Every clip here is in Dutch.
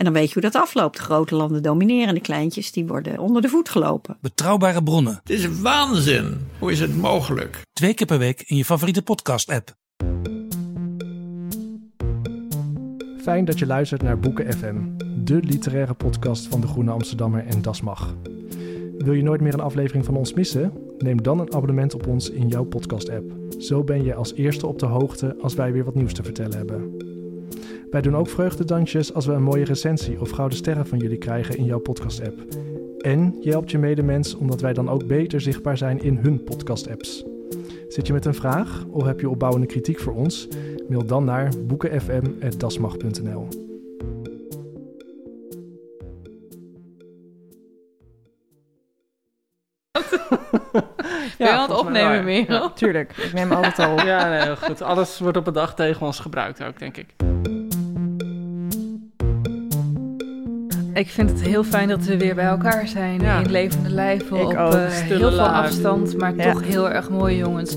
En dan weet je hoe dat afloopt. Grote landen domineren, de kleintjes die worden onder de voet gelopen. Betrouwbare bronnen. Het is waanzin. Hoe is het mogelijk? Twee keer per week in je favoriete podcast-app. Fijn dat je luistert naar Boeken FM, de literaire podcast van de Groene Amsterdammer en Das Mag. Wil je nooit meer een aflevering van ons missen? Neem dan een abonnement op ons in jouw podcast-app. Zo ben je als eerste op de hoogte als wij weer wat nieuws te vertellen hebben. Wij doen ook vreugdedansjes als we een mooie recensie of gouden sterren van jullie krijgen in jouw podcast-app. En je helpt je medemens omdat wij dan ook beter zichtbaar zijn in hun podcast-apps. Zit je met een vraag of heb je opbouwende kritiek voor ons? Mail dan naar boekenfm.dasmag.nl. Ben je aan het opnemen, Merel? Ja, tuurlijk, ik neem altijd al op. Ja, nee, heel goed. Alles wordt op een dag tegen ons gebruikt ook, denk ik. Ik vind het heel fijn dat we weer bij elkaar zijn Ja. in levende lijven Ik op ook. eh, heel veel afstand, maar Ja. toch heel erg mooi jongens.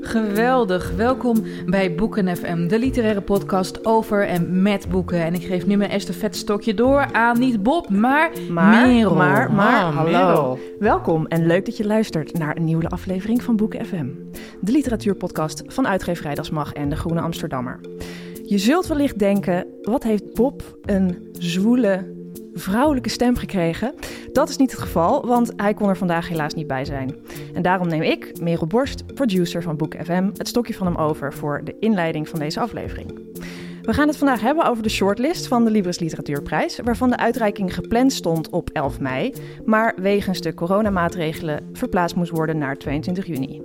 Geweldig. Welkom bij Boeken FM, de literaire podcast over en met boeken. En ik geef nu mijn estafettestokje door aan niet Bob, maar, Maar, Merel. maar, maar, Ah, hallo. Merel. Welkom en leuk dat je luistert naar een nieuwe aflevering van Boeken FM. De literatuurpodcast van uitgeverij Das Mag en de Groene Amsterdammer. Je zult wellicht denken, wat heeft Bob een zwoele, vrouwelijke stem gekregen? Dat is niet het geval, want hij kon er vandaag helaas niet bij zijn. En daarom neem ik, Merel Borst, producer van Boeken FM, het stokje van hem over voor de inleiding van deze aflevering. We gaan het vandaag hebben over de shortlist van de Libris Literatuurprijs, waarvan de uitreiking gepland stond op 11 mei, maar wegens de coronamaatregelen verplaatst moest worden naar 22 juni.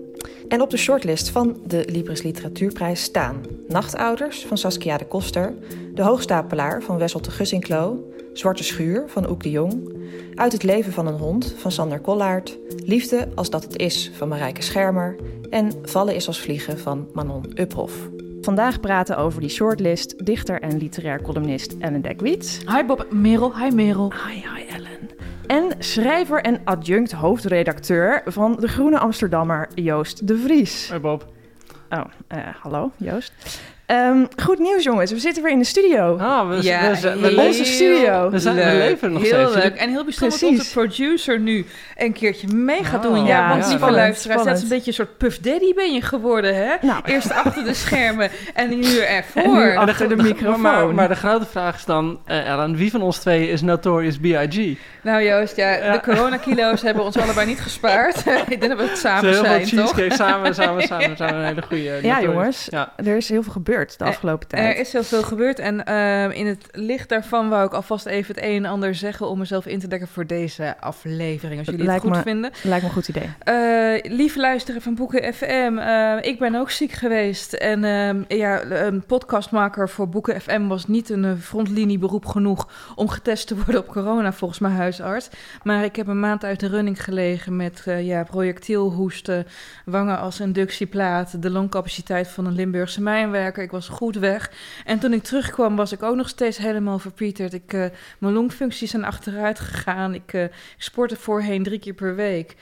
En op de shortlist van de Libris Literatuurprijs staan Nachtouders van Saskia de Koster, De Hoogstapelaar van Wessel de Gussinklo, Zwarte Schuur van Oek de Jong, Uit het leven van een hond van Sander Kollaert, Liefde als dat het is van Marijke Schermer en Vallen is als vliegen van Manon Uphoff. Vandaag praten over die shortlist dichter en literair columnist Ellen Dekwiet. Hi Bob, Merel, hi Merel. Hi, hi Ellen. En schrijver en adjunct hoofdredacteur van De Groene Amsterdammer Joost de Vries. Hoi Bob. Oh, eh, hallo Joost. Ehm, goed nieuws jongens, we zitten weer in de studio. Ah, we, Ja, we, we, heel we, in onze studio. we zijn we leuk. leven nog Heel steeds. leuk. En heel bijzonder dat Precies. onze producer nu een keertje mee gaat Ah, doen. Ja, ja, want lieve spannend, luisteraars, dat is een beetje een soort Puff Daddy ben je geworden, hè? Nou. Eerst achter de schermen en nu ervoor. En nu achter de microfoon. Maar, maar de grote vraag is dan, eh, Ellen, wie van ons twee is Notorious B.I.G.? Nou Joost, ja, Ja. de coronakilo's hebben ons allebei niet gespaard. Ik denk dat we het samen heel veel zijn, toch? cheesecake samen, samen, samen, samen. Een hele goede. ja jongens, Ja. er is heel veel gebeurd de afgelopen tijd. Er is heel veel gebeurd en ehm, in het licht daarvan wou ik alvast even het een en ander zeggen om mezelf in te dekken voor deze aflevering, als jullie Lijkt het goed me- vinden. Lijkt me een goed idee. Eh, lieve luisteren van Boeken FM, eh, ik ben ook ziek geweest. En ehm, ja, een podcastmaker voor Boeken FM was niet een eh, frontlinieberoep genoeg om getest te worden op corona, volgens mijn huisarts. Maar ik heb een maand uit de running gelegen met ja, projectielhoesten, wangen als inductieplaat, de longcapaciteit van een Limburgse mijnwerker. Ik was goed weg. En toen ik terugkwam was ik ook nog steeds helemaal verpieterd. Ik, eh, mijn longfuncties zijn achteruit gegaan. Ik eh, sportte voorheen drie keer per week.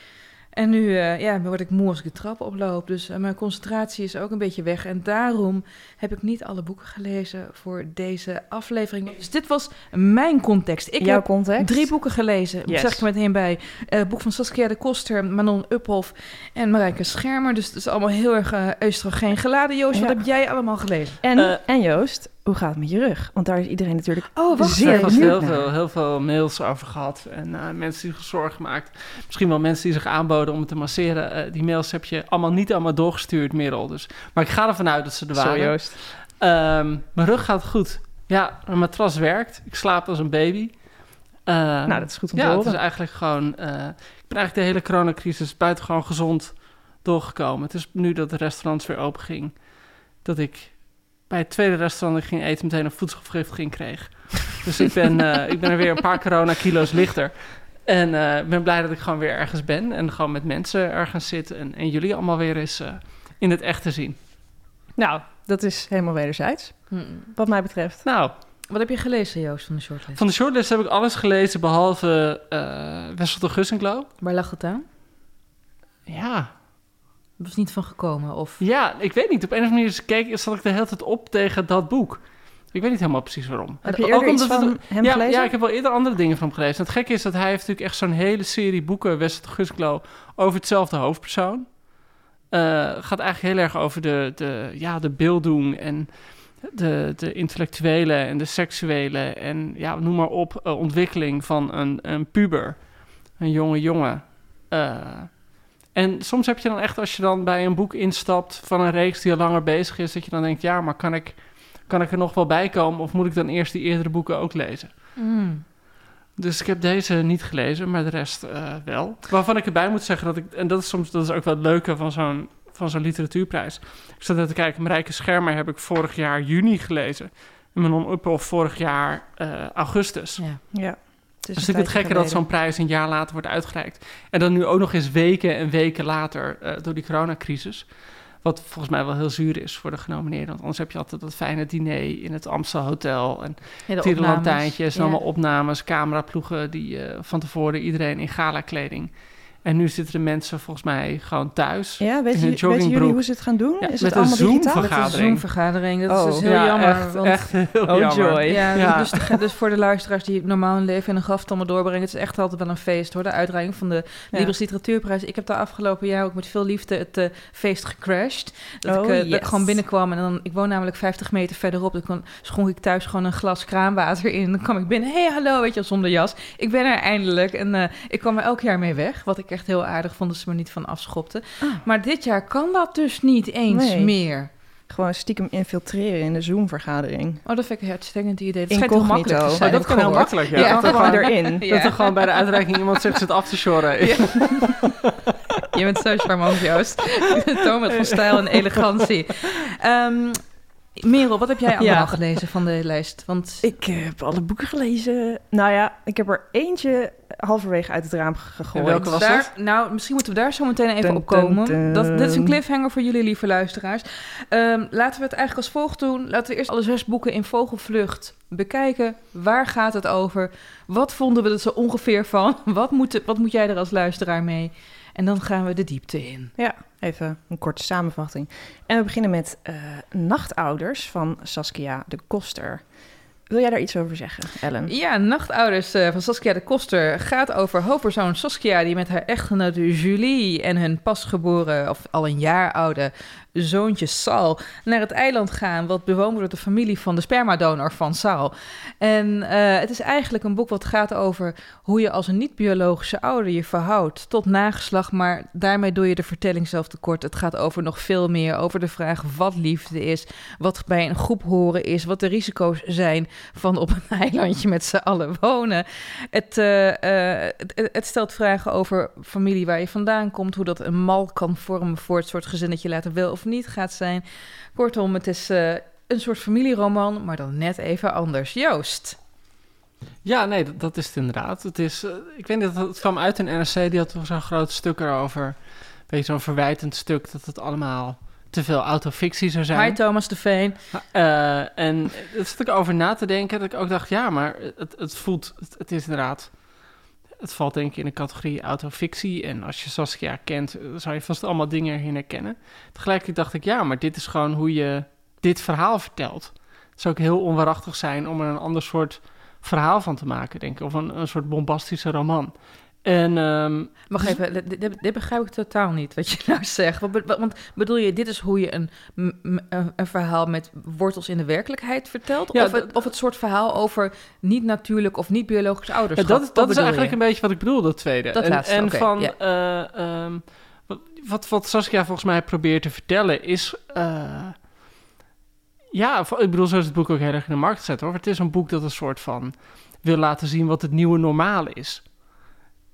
En nu eh, ja, word ik moe als ik de trap oploop. Dus eh, mijn concentratie is ook een beetje weg. En daarom heb ik niet alle boeken gelezen voor deze aflevering. Dus dit was mijn context. Ik Jouw heb context? drie boeken gelezen. Yes. Zeg ik er meteen bij. Eh, boek van Saskia de Koster, Manon Uphoff en Marijke Schermer. Dus het is allemaal heel erg oestrogeen geladen. Joost, wat heb jij allemaal gelezen? En, en Joost, hoe gaat het met je rug? Want daar is iedereen natuurlijk Oh, wacht zeer Er heel naar. veel, heel veel mails over gehad. En eh, mensen die zich zorgen maakt. Misschien wel mensen die zich aanboden om het te masseren. Eh, die mails heb je allemaal niet allemaal doorgestuurd, Merel. Dus. Maar ik ga ervan uit dat ze er waren. Zo Joost. Ehm, mijn rug gaat goed. Ja, mijn matras werkt. Ik slaap als een baby. Ehm, Nou, dat is goed om te ja, het is eigenlijk gewoon... eh, ik ben eigenlijk de hele coronacrisis buitengewoon gezond doorgekomen. Het is nu dat de restaurants weer open ging... dat ik bij het tweede restaurant dat ik ging eten... meteen een voedselvergiftiging kreeg. Dus ik ben, eh, ik ben er weer een paar corona-kilo's lichter. En eh, ik ben blij dat ik gewoon weer ergens ben... en gewoon met mensen ergens zit... en, en jullie allemaal weer eens eh, in het echt te zien. Nou, dat is helemaal wederzijds, Hm. wat mij betreft. Nou, Wat heb je gelezen, Joost, van de shortlist? van de shortlist heb ik alles gelezen behalve eh Wessel de Gussenglo. Waar lag het aan? Ja, was niet van gekomen, of... ja, ik weet niet. Op een of andere manier keek, zat ik de hele tijd op tegen dat boek. Ik weet niet helemaal precies waarom. Heb je Ook eerder iets omdat het- van hem ja, gelezen? Ja, ik heb wel eerder andere dingen van hem gelezen. Het gekke is dat hij heeft natuurlijk echt zo'n hele serie boeken, de Gussenglo, over hetzelfde hoofdpersoon. Eh, gaat eigenlijk heel erg over de, de, ja, de beelddoen en de, de intellectuele en de seksuele en ja, noem maar op, eh, ontwikkeling van een, een puber, een jonge jongen. Eh, en soms heb je dan echt, als je dan bij een boek instapt van een reeks die al langer bezig is, dat je dan denkt, ja, maar kan ik, kan ik er nog wel bij komen of moet ik dan eerst die eerdere boeken ook lezen? Mm. Dus ik heb deze niet gelezen, maar de rest eh, wel. Waarvan ik erbij moet zeggen dat ik, en dat is soms dat is ook wel het leuke van zo'n, van zo'n literatuurprijs. Ik zat net te kijken, Marijke Schermer heb ik vorig jaar juni gelezen. En Manon Uphoff vorig jaar eh, augustus. Ja. Ja. Het is Dus vind het gekke dat zo'n prijs een jaar later wordt uitgereikt. En dan nu ook nog eens weken en weken later eh, door die coronacrisis. Wat volgens mij wel heel zuur is voor de genomineerden. Want anders heb je altijd dat fijne diner in het Amstel Hotel. En Ja, de tierenlantijntjes en Ja. allemaal opnames, cameraploegen die eh, van tevoren iedereen in gala-kleding. En nu zitten de mensen volgens mij gewoon thuis. Ja, weet in je, een weten jullie joggingbroek. hoe ze het gaan doen? Ja, is met het een allemaal digitaal? Zoom-vergadering. Met een Zoom-vergadering. Dat Oh. is dus heel Ja, jammer. echt, want, echt heel Oh, jammer. joy. Ja, Ja. Dus, de- dus voor de luisteraars die normaal hun leven in een graf allemaal doorbrengen... het is echt altijd wel een feest, hoor. De uitreiking van de Ja. Libris Literatuurprijs. Ik heb de afgelopen jaar ook met veel liefde het eh, feest gecrashed. Dat, Oh, ik, eh, dat ik yes. gewoon binnenkwam en dan... Ik woon namelijk 50 meter verderop. Dan kon, schonk ik thuis gewoon een glas kraanwater in. Dan kwam ik binnen. hey, hallo, weet je, zonder jas. Ik ben er eindelijk. En eh, ik kwam er elk jaar mee weg. Wat ik echt heel aardig vond, dat ze me niet van afschopten. Ah. Maar dit jaar kan dat dus niet eens Nee. meer. Gewoon stiekem infiltreren in de Zoom-vergadering. Oh, dat vind ik een uitstekend idee. Het schijnt heel Incognito. makkelijk te Oh, zijn. dat kan heel makkelijk, ja. Ja, Ja, dat, er gewoon erin. Ja. dat er gewoon bij de uitreiking iemand zegt zit af te shoren. Je bent zo charmant, Joost. Toon van stijl en elegantie. Ehm Merel, wat heb jij allemaal Ja. gelezen van de lijst? Want Ik heb alle boeken gelezen. Nou ja, ik heb er eentje halverwege uit het raam gegooid. En welke was daar, nou, misschien moeten we daar zo meteen even Dun, op komen. dun, dun. Dat, dit is een cliffhanger voor jullie, lieve luisteraars. Ehm, laten we het eigenlijk als volgt doen. Laten we eerst alle zes boeken in vogelvlucht bekijken. Waar gaat het over? Wat vonden we er zo ongeveer van? Wat moet, wat moet jij er als luisteraar mee? En dan gaan we de diepte in. Ja, even een korte samenvatting. En we beginnen met eh, Nachtouders van Saskia de Koster. Wil jij daar iets over zeggen, Ellen? Ja, Nachtouders eh, van Saskia de Koster gaat over hoofdpersoon Saskia... die met haar echtgenoot Julie en hun pasgeboren, of al een jaar oude zoontje Sal... naar het eiland gaan wat bewoond wordt door de familie van de spermadonor van Sal. En eh, het is eigenlijk een boek wat gaat over hoe je als een niet-biologische ouder je verhoudt tot nageslag... maar daarmee doe je de vertelling zelf tekort. Het gaat over nog veel meer, over de vraag wat liefde is... wat bij een groep horen is, wat de risico's zijn van op een eilandje met z'n allen wonen. Het, eh, eh, het, het stelt vragen over familie waar je vandaan komt, hoe dat een mal kan vormen voor het soort gezin dat je later wel of niet gaat zijn. Kortom, het is eh, een soort familieroman, maar dan net even anders. Joost. Ja, nee, dat, dat is het inderdaad. Het is, eh, ik weet niet, dat het kwam uit een NRC, die had zo'n groot stuk erover. Een beetje zo'n verwijtend stuk, dat het allemaal te veel autofictie zou zijn. Hi Thomas de Veen. Eh, en daar zat ik over na te denken, dat ik ook dacht, ja, maar het, het voelt, het, het is inderdaad... Het valt denk ik in de categorie autofictie. En als je Saskia kent, eh, zou je vast allemaal dingen erin herkennen. Tegelijkertijd dacht ik, ja, maar dit is gewoon hoe je dit verhaal vertelt. Het zou ook heel onwaarachtig zijn om er een ander soort verhaal van te maken, denk ik. Of een, een soort bombastische roman. En Wacht Dus- even, dit, dit- dit begrijp ik totaal niet wat je nou zegt. Want bedoel je, dit is hoe je een, een, een verhaal met wortels in de werkelijkheid vertelt? Ja, of, het, of het soort verhaal over niet natuurlijk of niet biologisch Ja, ouderschap? dat dat is eigenlijk je? een beetje wat ik bedoel, dat tweede. Dat en laatste, en van eh, ehm, wat, wat, Saskia volgens mij probeert te vertellen is. eh, ja, ik bedoel, zo is het boek ook heel erg in de markt gezet hoor. Het is een boek dat een soort van wil laten zien wat het nieuwe normale is.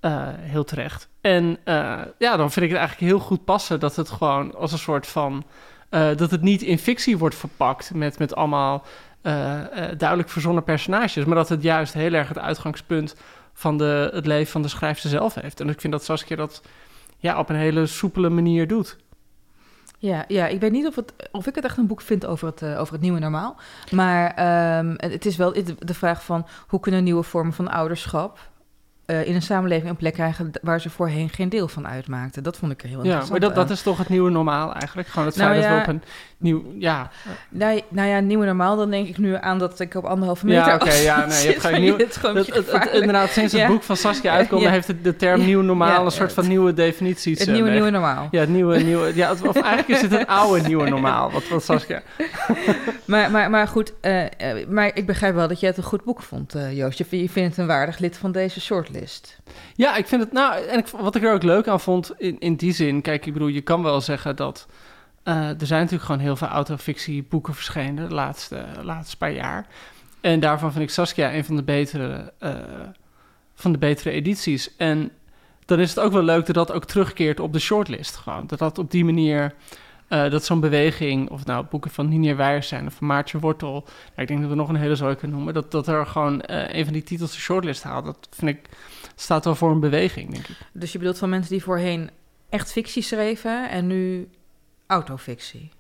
Eh, heel terecht. En eh, ja, dan vind ik het eigenlijk heel goed passen dat het gewoon als een soort van. eh, dat het niet in fictie wordt verpakt met, met allemaal duidelijk verzonnen personages, maar dat het juist heel erg het uitgangspunt van de, het leven van de schrijfster zelf heeft. En ik vind dat Saskia dat ja, op een hele soepele manier doet. Ja, ja, ik weet niet of, het, of ik het echt een boek vind over het, over het nieuwe normaal. Maar um, het is wel de vraag van hoe kunnen nieuwe vormen van ouderschap uh, in een samenleving een plek krijgen waar ze voorheen geen deel van uitmaakten. Dat vond ik er heel interessant. Ja, maar dat, dat is toch het nieuwe normaal eigenlijk? Gewoon het nou feit ja, dat we op een nieuw... Ja. Nou, nou ja, nieuwe normaal, dan denk ik nu aan dat ik op anderhalve meter Ja, oké, ja, nee, je hebt geen nieuw... Het, het, het, inderdaad, sinds het boek van Saskia uitkomt, ja. heeft de, term nieuw normaal een soort van nieuwe definitie. Het nieuwe nieuwe normaal. Ja, het nieuwe nieuwe... Ja, of eigenlijk is het een oude nieuwe normaal, wat, wat Saskia... maar, maar, maar goed, uh, uh, maar ik begrijp wel dat je het een goed boek vond, uh, Joost. Je, je vindt het een waardig lid van deze shortlist. Ja, ik vind het. Nou, en ik, wat ik er ook leuk aan vond in, in die zin. Kijk, ik bedoel, je kan wel zeggen dat. Uh, er zijn natuurlijk gewoon heel veel autofictieboeken verschenen de laatste, laatste paar jaar. En daarvan vind ik Saskia een van de betere, uh, van de betere edities. En dan is het ook wel leuk dat dat ook terugkeert op de shortlist. Gewoon. Dat dat op die manier. Uh, dat zo'n beweging, of nou boeken van Ninier Wijers zijn of van Maartje Wortel. Ik denk dat we nog een hele zooi kunnen noemen. Dat, dat er gewoon een van die titels de shortlist haalt. Dat vind ik staat wel voor een beweging, denk ik. Dus je bedoelt van mensen die voorheen echt fictie schreven en nu autofictie?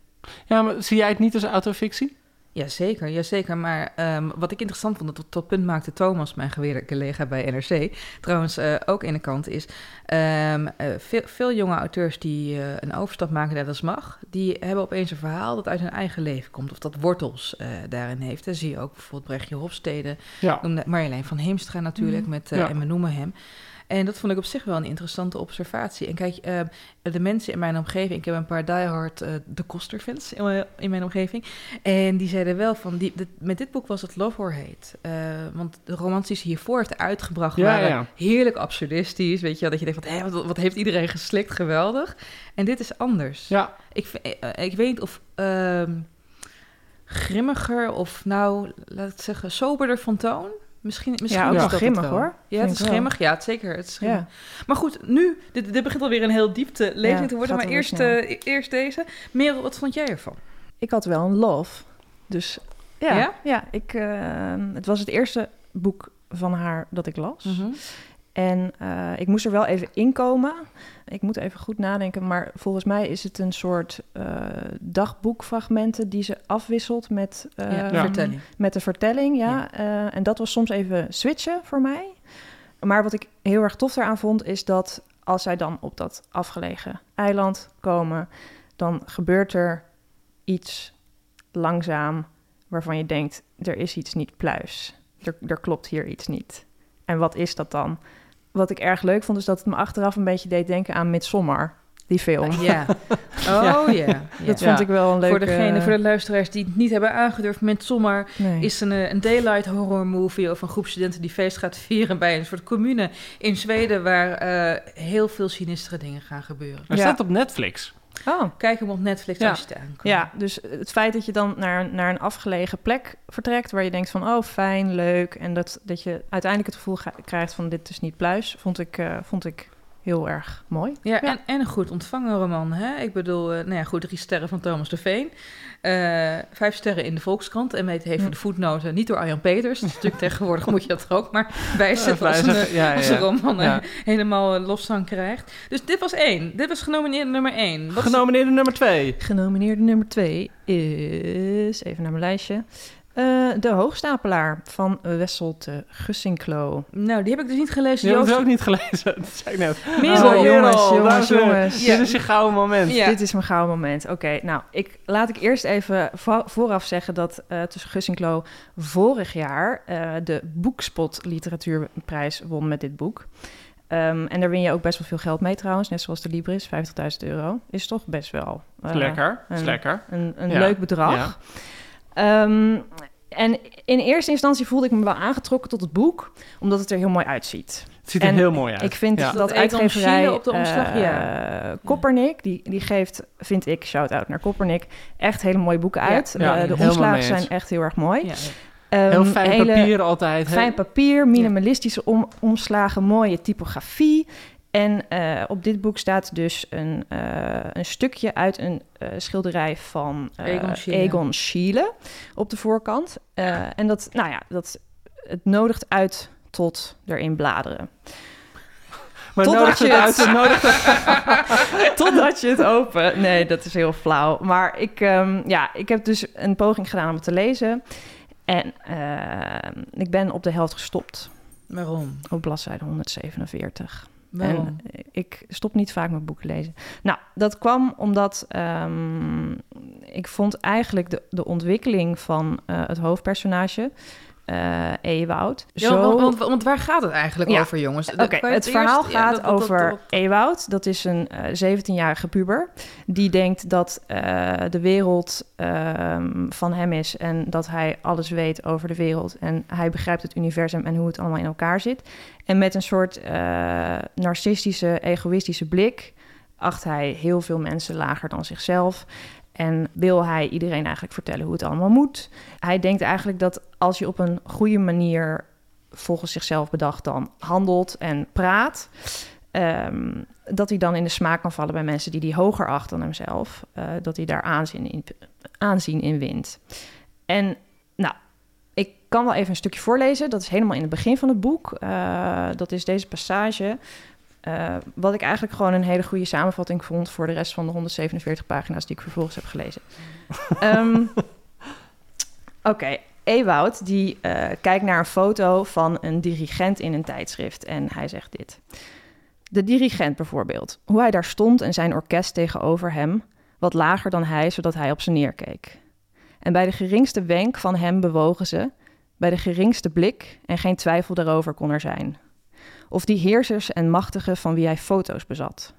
Ja, maar zie jij het niet als autofictie? Jazeker, jazeker. Maar um, wat ik interessant vond, dat tot punt maakte Thomas, mijn geweerde collega bij NRC, trouwens uh, ook in de kant, is um, uh, veel, veel, jonge auteurs die uh, een overstap maken naar dat mag, die hebben opeens een verhaal dat uit hun eigen leven komt, of dat wortels daarin heeft. Dan zie je ook bijvoorbeeld Brechtje Hofstede, ja. Marjolein van Heemstra natuurlijk, mm. met, ja. en we noemen hem. En dat vond ik op zich wel een interessante observatie. En kijk, uh, de mensen in mijn omgeving, ik heb een paar diehard uh, de Koster-fans in, in, mijn omgeving. En die zeiden wel van, die, dit, met dit boek was het Love or Hate. Uh, want de romans die ze hiervoor heeft uitgebracht ja, waren ja. heerlijk absurdistisch. Weet je wel, dat je denkt van, hé, wat, wat, heeft iedereen geslikt, geweldig. En dit is anders. Ja. Ik, ik weet niet of... grimmiger of nou, laat ik zeggen, soberder van toon. Misschien, misschien ja, ook is wel grimmig hoor. Ja, het is grimmig. Ja, het zeker. Het is. Ja. Maar goed, nu, dit, dit begint alweer een heel diepte lezing Ja, te worden. Maar eerst, uh, eerst deze. Merel, wat vond jij ervan? Ik had wel een love. Dus ja, Ja? ik, eh, het was het eerste boek van haar dat ik las. Mhm. En eh, ik moest er wel even inkomen. Ik moet even goed nadenken, maar volgens mij is het een soort eh, dagboekfragmenten die ze afwisselt met, Ja, de vertelling. met de vertelling. Ja. Ja. Eh, en dat was soms even switchen voor mij. Maar wat ik heel erg tof daaraan vond, is dat als zij dan op dat afgelegen eiland komen, dan gebeurt er iets langzaam waarvan je denkt, er is iets niet pluis. Er, er klopt hier iets niet. En wat is dat dan? Wat ik erg leuk vond, is dat het me achteraf een beetje deed denken aan Midsommar, die film. Ja. Oh ja. Dat Ja. vond ik wel een leuke... Voor degene, voor de luisteraars die het niet hebben aangedurfd, Midsommar Nee. is een, eh, een daylight horror movie over een groep studenten die feest gaat vieren bij een soort commune in Zweden waar eh, heel veel sinistere dingen gaan gebeuren. Ja. staat op Netflix. Oh, Kijk hem op Netflix Ja. als je het aankomt. ja, dus het feit dat je dan naar, naar een afgelegen plek vertrekt... waar je denkt van, oh, fijn, leuk... en dat, dat je uiteindelijk het gevoel krijgt van dit is niet pluis... vond ik, eh, vond ik heel erg mooi. Ja, En, en een goed ontvangen roman. Hè? Ik bedoel, eh, nou ja, goed, drie sterren van Thomas de Veen. Eh, vijf sterren in de Volkskrant. En weet heeft voor de voetnoten niet door Arjan Peters. Dat is natuurlijk tegenwoordig moet je dat er ook maar bij zetten als een, Ja, ja, als een ja. roman helemaal eh, loszang krijgt. Dus dit was één. Dit was genomineerd nummer één. Wat is- Genomineerde nummer twee. Genomineerde nummer twee is, even naar mijn lijstje... eh, de Hoogstapelaar van Wesselt Gussinklo. Nou, die heb ik dus niet gelezen. Die heb ik Joost. ook niet gelezen. Dat zei ik net. Merel. Oh, jongens, jongens, jongens. Dit is je gouden moment. Ja. Dit is mijn gouden moment. Oké, nou, ik, laat ik eerst even vo- vooraf zeggen dat eh tussen Gussinklo vorig jaar eh, de Boekspot Literatuurprijs won met dit boek. Ehm, en daar win je ook best wel veel geld mee trouwens, net zoals de Libris, 50.000 euro. Is toch best wel Is lekker. Is een- lekker. een, een Ja. leuk bedrag. Ehm, en in eerste instantie voelde ik me wel aangetrokken tot het boek, omdat het er heel mooi uitziet. Het ziet er En heel mooi uit. Ik vind Ja. dat Dat uitgeverij op de omslag, eh, ja. Koppernik, die, die geeft, vind ik, shout-out naar Koppernik, echt hele mooie boeken uit. Ja, Eh, de helemaal omslagen zijn echt heel erg mooi. Ehm, Heel fijn hele papier altijd. hè? Fijn papier, minimalistische om, omslagen, mooie typografie. En eh, op dit boek staat dus een, eh, een stukje uit een eh, schilderij van eh, Egon Schiele. Egon Schiele op de voorkant. Eh, en dat, nou ja, dat, het nodigt uit tot erin bladeren. Maar Totdat je het het... Totdat je het open... Nee, dat is heel flauw. Maar ik, ehm, ja, ik heb dus een poging gedaan om het te lezen. En ehm, ik ben op de helft gestopt. Waarom? Op bladzijde 147. En ik stop niet vaak met boeken lezen. Nou, dat kwam omdat ehm, ik vond eigenlijk de, de ontwikkeling van eh, het hoofdpersonage, eh Ewoud, Ja, zo... want, want, want waar gaat het eigenlijk Ja. over, jongens? Oké, het verhaal gaat dat- dat- dat- over dat- Ewoud. Dat is een eh 17-jarige puber. Die denkt dat eh, de wereld ehm, van hem is en dat hij alles weet over de wereld. En hij begrijpt het universum en hoe het allemaal in elkaar zit. En met een soort eh, narcistische, egoïstische blik acht hij heel veel mensen lager dan zichzelf. En wil hij iedereen eigenlijk vertellen hoe het allemaal moet. Hij denkt eigenlijk dat als je op een goede manier volgens zichzelf bedacht dan handelt en praat, ehm, dat hij dan in de smaak kan vallen bij mensen die hij hoger acht dan hemzelf, eh, dat hij daar aanzien in, aanzien in wint. En nou, ik kan wel even een stukje voorlezen. Dat is helemaal in het begin van het boek. Eh, dat is deze passage. Eh, wat ik eigenlijk gewoon een hele goede samenvatting vond voor de rest van de 147 pagina's die ik vervolgens heb gelezen. Ehm, Oké, Ewoud die eh, kijkt naar een foto van een dirigent in een tijdschrift en hij zegt dit. De dirigent bijvoorbeeld, hoe hij daar stond en zijn orkest tegenover hem, wat lager dan hij, zodat hij op ze neerkeek. En bij de geringste wenk van hem bewogen ze, bij de geringste blik, en geen twijfel daarover kon er zijn. Of die heersers en machtigen van wie hij foto's bezat.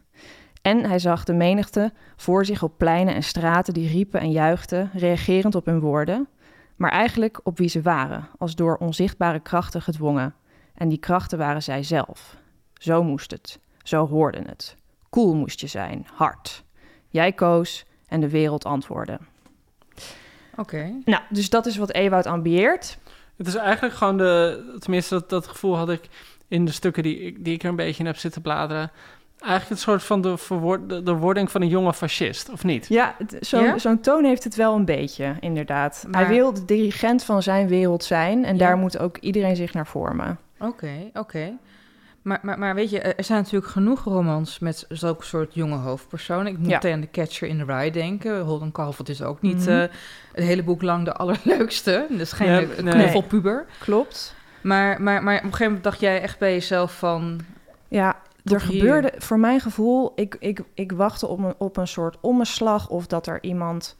En hij zag de menigte voor zich op pleinen en straten die riepen en juichten, reagerend op hun woorden, maar eigenlijk op wie ze waren, als door onzichtbare krachten gedwongen. En die krachten waren zij zelf. Zo moest het, zo hoorde het. Koel moest je zijn, hard. Jij koos en de wereld antwoordde. Oké. Nou, dus dat is wat Ewoud ambieert. Het is eigenlijk gewoon de... Tenminste, dat, dat gevoel had ik in de stukken die, ik- die ik er een beetje in heb zitten bladeren. Eigenlijk het soort van de, verwoord, de, de wording van een jonge fascist, of niet? Ja, het- zo'n Ja? zo'n toon heeft het wel een beetje, inderdaad. Maar- Hij wil de dirigent van zijn wereld zijn en Ja. daar moet ook iedereen zich naar vormen. Oké, oké. Maar, maar, maar weet je, er zijn natuurlijk genoeg romans met zulke soort jonge hoofdpersonen. Ik moet Ja. meteen aan The Catcher in the Rye denken. Holden Caulfield is ook niet Mhm. eh, het hele boek lang de allerleukste. Dat is geen Ja, ja, nee. knuffelpuber. Klopt. Maar, maar, maar op een gegeven moment dacht jij echt bij jezelf van... Ja, er hier. gebeurde, voor mijn gevoel, ik, ik, ik wachtte op een, op een soort omslag of dat er iemand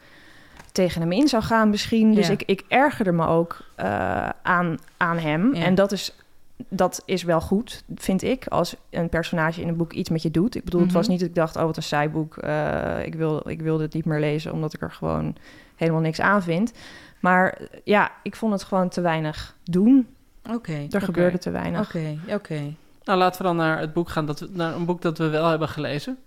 tegen hem in zou gaan misschien. Dus Ja. ik, ik ergerde me ook eh, aan, aan hem. Ja. En dat is, dat is wel goed, vind ik, als een personage in een boek iets met je doet. Ik bedoel, het was Mhm. niet dat ik dacht, oh wat een saai boek, eh, ik, wil, ik wil dit niet meer lezen omdat ik er gewoon helemaal niks aan vind. Maar ja, ik vond het gewoon te weinig doen. Oké, Er oké, gebeurde te weinig. Oké, oké. Nou, laten we dan naar het boek gaan, dat we, naar een boek dat we wel hebben gelezen.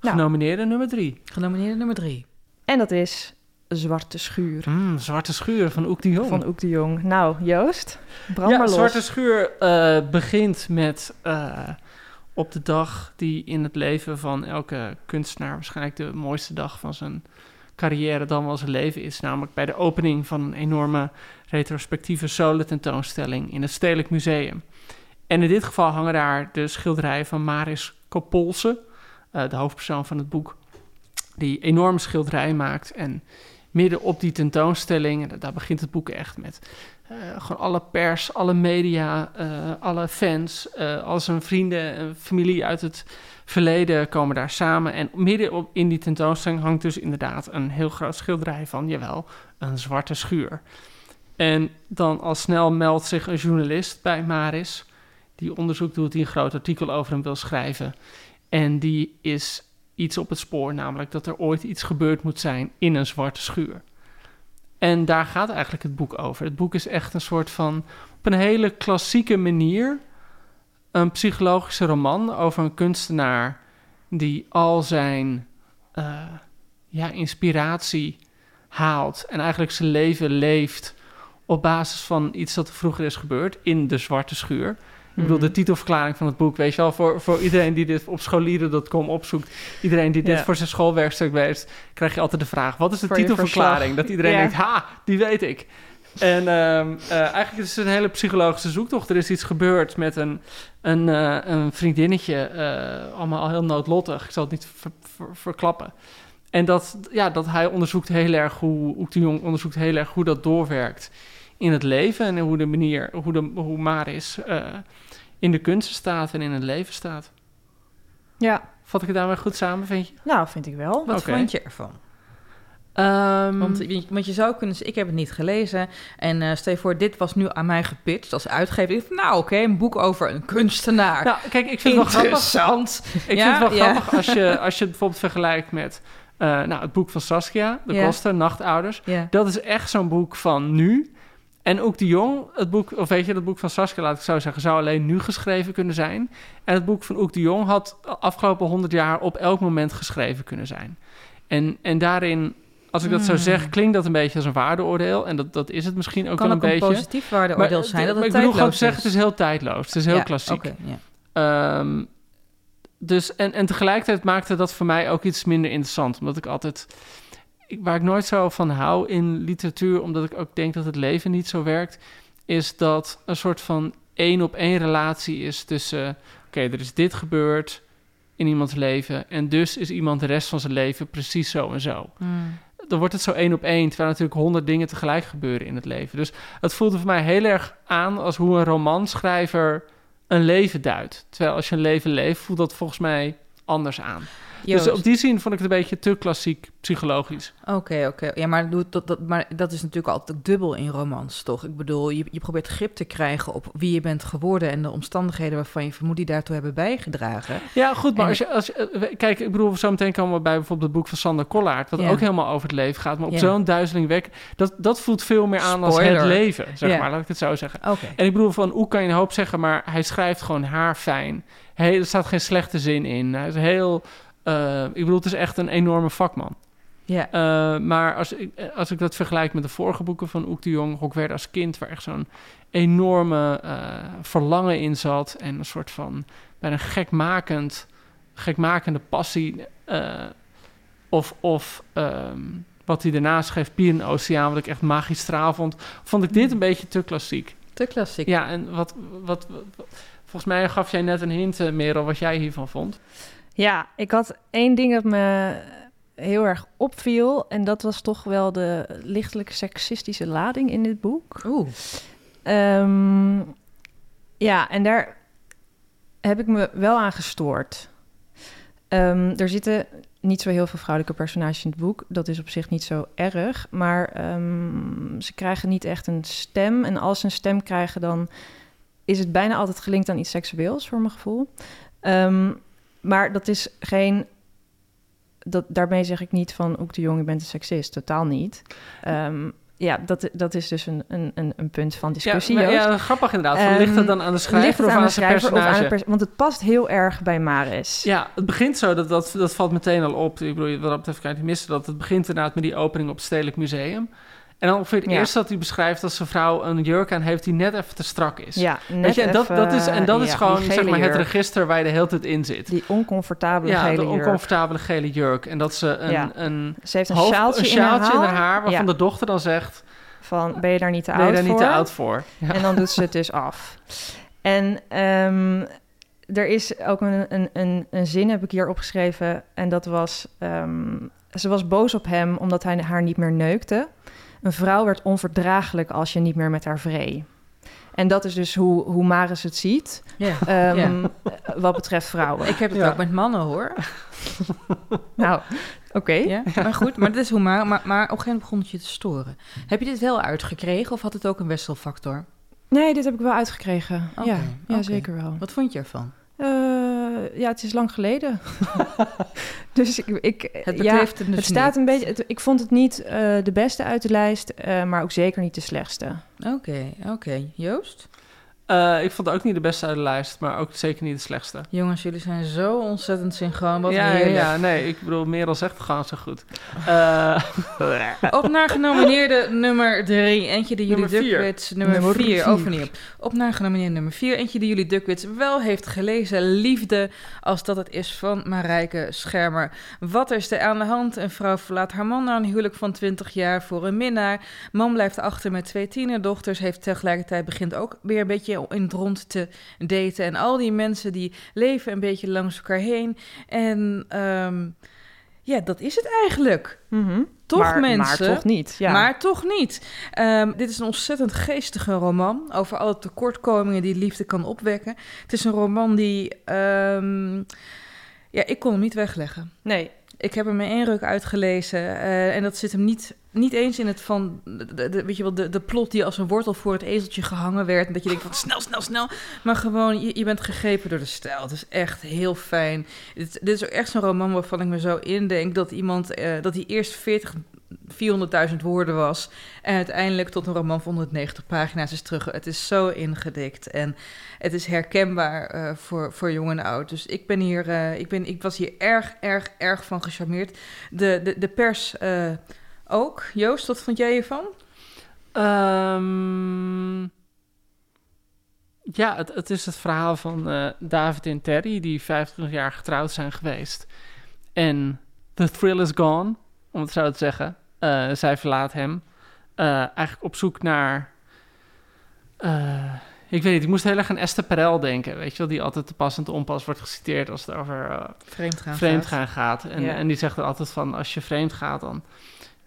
Nou. Genomineerde nummer drie. Genomineerde nummer drie. En dat is Zwarte Schuur. Mm, Zwarte Schuur van Oek de Jong. Van Oek de Jong. Nou, Joost, brand ja, maar los. Zwarte Schuur eh, begint met eh, op de dag die in het leven van elke kunstenaar waarschijnlijk de mooiste dag van zijn carrière dan wel zijn leven is. Namelijk bij de opening van een enorme retrospectieve solo-tentoonstelling in het Stedelijk Museum. En in dit geval hangen daar de schilderijen van Maris Kopolse, eh, de hoofdpersoon van het boek, die enorme schilderijen maakt. En midden op die tentoonstelling, en daar begint het boek echt met eh, gewoon alle pers, alle media, eh, alle fans, al zijn vrienden en familie uit het verleden komen daar samen. En midden op, in die tentoonstelling hangt dus inderdaad een heel groot schilderij van, jawel, een zwarte schuur. En dan al snel meldt zich een journalist bij Maris, die onderzoek doet, die een groot artikel over hem wil schrijven. En die is iets op het spoor, namelijk dat er ooit iets gebeurd moet zijn in een zwarte schuur. En daar gaat eigenlijk het boek over. Het boek is echt een soort van, op een hele klassieke manier, een psychologische roman over een kunstenaar die al zijn eh, ja, inspiratie haalt en eigenlijk zijn leven leeft op basis van iets dat er vroeger is gebeurd in de zwarte schuur. Ik bedoel, de titelverklaring van het boek, weet je wel, voor, voor iedereen die dit op scholieren.com opzoekt, iedereen die dit Ja. voor zijn schoolwerkstuk weet, krijg je altijd de vraag, wat is de Voor titelverklaring? Dat iedereen Ja. denkt, ha, die weet ik. En ehm, eh, eigenlijk is het een hele psychologische zoektocht. Er is iets gebeurd met een, een, eh, een vriendinnetje, eh, allemaal al heel noodlottig. Ik zal het niet ver- ver- verklappen. En dat, ja, dat hij onderzoekt heel erg hoe, Oek de Jong onderzoekt heel erg hoe dat doorwerkt in het leven. En hoe de manier, hoe, de, hoe Maris eh, in de kunsten staat en in het leven staat. Ja, Vat ik het daarmee goed samen, vind je? nou vind ik wel. Wat vond je ervan? Ehm, Want, je- want je zou kunnen zeggen, ik heb het niet gelezen. En eh stel je voor, dit was nu aan mij gepitcht als uitgever. Ik dacht, nou oké, een boek over een kunstenaar. nou, kijk, ik vind het wel grappig. Interessant. Ik Ja, vind het wel ja. grappig als je, als je het bijvoorbeeld vergelijkt met eh, nou, het boek van Saskia, De Ja. Koster, Nachtouders. Ja. Dat is echt zo'n boek van nu. En ook de Jong, het boek, of weet je, het boek van Saskia, laat ik zo zeggen, zou alleen nu geschreven kunnen zijn. En het boek van Oek de Jong had de afgelopen honderd jaar op elk moment geschreven kunnen zijn. En, en daarin, als ik dat zo Hmm. zeg, klinkt dat een beetje als een waardeoordeel. En dat, dat is het misschien ook kan wel ook een een beetje. positief waardeoordeel zijn. Dat maar het ik bedoel gewoon zeggen, het is heel tijdloos. Het is heel Ja, klassiek. Ehm, dus, en, en tegelijkertijd maakte dat voor mij ook iets minder interessant. Omdat ik altijd... Waar ik nooit zo van hou in literatuur... omdat ik ook denk dat het leven niet zo werkt... is dat een soort van één-op-één relatie is tussen... oké, er is dit gebeurd in iemands leven... en dus is iemand de rest van zijn leven precies zo en zo Hmm. dan wordt het zo één op één, terwijl natuurlijk honderd dingen tegelijk gebeuren in het leven. Dus het voelde voor mij heel erg aan als hoe een romanschrijver een leven duidt. Terwijl als je een leven leeft, voelt dat volgens mij anders aan. Joost. Dus op die zin vond ik het een beetje te klassiek psychologisch. Oké, oké. Ja, maar doe- dat, dat, maar dat is natuurlijk altijd dubbel in romans, toch? Ik bedoel, je, je probeert grip te krijgen op wie je bent geworden... en de omstandigheden waarvan je vermoedt die daartoe hebben bijgedragen. Ja, goed, maar En- als je, als je, eh, kijk, ik bedoel, zo meteen komen we bij bijvoorbeeld het boek van Sander Kollaert, wat Ja. ook helemaal over het leven gaat, maar op Ja. zo'n duizeling weg, dat, dat voelt veel meer aan als het leven, zeg Ja. maar, laat ik het zo zeggen. Oké. En ik bedoel, van hoe kan je een hoop zeggen, maar hij schrijft gewoon haarfijn. Er staat geen slechte zin in. Hij is heel. eh, ik bedoel, het is echt een enorme vakman. Ja. Eh, maar als ik, als ik dat vergelijk met de vorige boeken van Oek de Jong, ook werd als kind, waar echt zo'n enorme eh, verlangen in zat en een soort van bijna gekmakend, gekmakende passie. eh, of of ehm, wat hij daarna schreef, Pier en Oceaan, wat ik echt magistraal vond, vond ik dit een beetje te klassiek. Te klassiek. Ja, en wat, wat, wat- volgens mij gaf jij net een hint, eh, Merel, wat jij hiervan vond. Ja, ik had één ding dat me heel erg opviel. En dat was toch wel de lichtelijk seksistische lading in dit boek. Oeh. Ehm, ja, en daar heb ik me wel aan gestoord. Ehm, er zitten niet zo heel veel vrouwelijke personages in het boek. Dat is op zich niet zo erg. Maar ehm, ze krijgen niet echt een stem. En als ze een stem krijgen, dan is het bijna altijd gelinkt aan iets seksueels, voor mijn gevoel. Ehm, maar dat is geen. Dat, daarmee zeg ik niet van ook de jongen, je bent een seksist. Totaal niet. Ehm, ja, dat, dat is dus een, een, een, punt van discussie. ja, maar- ja, grappig inderdaad. Van, ligt het Ehm, dan aan de Ligt schrijver het of aan aan de zijn schrijver of aan personage? de pers- Want het past heel erg bij Maris. Ja, het begint zo, dat, dat, dat valt meteen al op. Ik bedoel, wat dat betreft kan je niet missen. Dat het begint inderdaad met die opening op het Stedelijk Museum. En dan ongeveer het Ja. eerste dat hij beschrijft dat zijn vrouw een jurk aan heeft die net even te strak is. Ja, net Weet je, en dat, even, dat is, en dat ja, is gewoon zeg maar, het register waar je de hele tijd in zit. Die oncomfortabele ja, gele de jurk. oncomfortabele gele jurk. En dat ze een, Ja. een, Ze heeft een hoofd- sjaaltje, een in haar sjaaltje in haar haar. haar, waarvan Ja. de dochter dan zegt, Van, ben je daar niet te ben je oud daar niet voor? te oud voor? Ja. En dan doet ze het dus af. En ehm, er is ook een, een, een, een zin, heb ik hier opgeschreven. En dat was... ehm, ze was boos op hem omdat hij haar niet meer neukte. Een vrouw werd onverdraaglijk als je niet meer met haar vree. En dat is dus hoe, hoe Maris het ziet, ehm, wat betreft vrouwen. Ik heb het Ja. ook met mannen, hoor. Nou, oké. Ja, maar goed, maar dat is hoe maar, maar, maar op een gegeven moment begon het je te storen. Heb je dit wel uitgekregen of had het ook een wisselfactor? Nee, dit heb ik wel uitgekregen. Ja, zeker wel. Wat vond je ervan? Eh, ja, het is lang geleden. dus ik, ik Het ja, het dus het staat een beetje. het- ik vond het niet eh, de beste uit de lijst, eh, maar ook zeker niet de slechtste. Oké, oké. Joost? Eh, ik vond het ook niet de beste uit de lijst, maar ook zeker niet de slechtste. Jongens, jullie zijn zo ontzettend synchroon. Wat ja, heerlijk. ja, nee, ik bedoel, Merel zegt het gewoon zo goed. Eh, Op naar genomineerde nummer 3. Eentje die jullie. Duckwits... Nummer Nummer 4, vier. overnieuw. Op naar genomineerde nummer 4. Eentje die jullie Duckwits wel heeft gelezen. Liefde, als dat het is van Marijke Schermer. Wat is er aan de hand? Een vrouw verlaat haar man na een huwelijk van 20 jaar voor een minnaar. Man blijft achter met twee tienerdochters. Heeft tegelijkertijd begint ook weer een beetje in het rond te daten. En al die mensen die leven een beetje langs elkaar heen. En ehm, ja, dat is het eigenlijk. Mhm. Toch, maar, mensen? Maar toch niet, ja. Maar toch niet. Ehm, dit is een ontzettend geestige roman over alle tekortkomingen die liefde kan opwekken. Het is een roman die. ehm, ja, ik kon hem niet wegleggen. Nee, Ik heb hem in één ruk uitgelezen. eh, en dat zit hem niet, niet eens in het van. De- weet je wel, de, de plot die als een wortel voor het ezeltje gehangen werd. En dat je denkt van snel, snel, snel. Maar gewoon, je, je bent gegrepen door de stijl. Het is echt heel fijn. Dit, dit is ook echt zo'n roman waarvan ik me zo indenk dat iemand. eh, dat hij eerst 40. 400.000 woorden was. En uiteindelijk tot een roman van 190 pagina's is terug. Het is zo ingedikt. En het is herkenbaar eh, voor, voor jong en oud. Dus ik ben hier, eh, ik, ben, ik was hier erg, erg, erg van gecharmeerd. De, de, de pers eh, ook. Joost, wat vond jij hiervan? Ehm, ja, het, het is het verhaal van David en Terry, die 25 jaar getrouwd zijn geweest. En the thrill is gone, om het zo te zeggen. Eh, zij verlaat hem. Eh, eigenlijk op zoek naar... eh, ik weet niet, ik moest heel erg aan Esther Perel denken, weet je wel? Die altijd te pas en te onpas wordt geciteerd als het over eh, Vreemd gaan. vreemd gaan gaat. En, Ja. en die zegt er altijd van, als je vreemd gaat, dan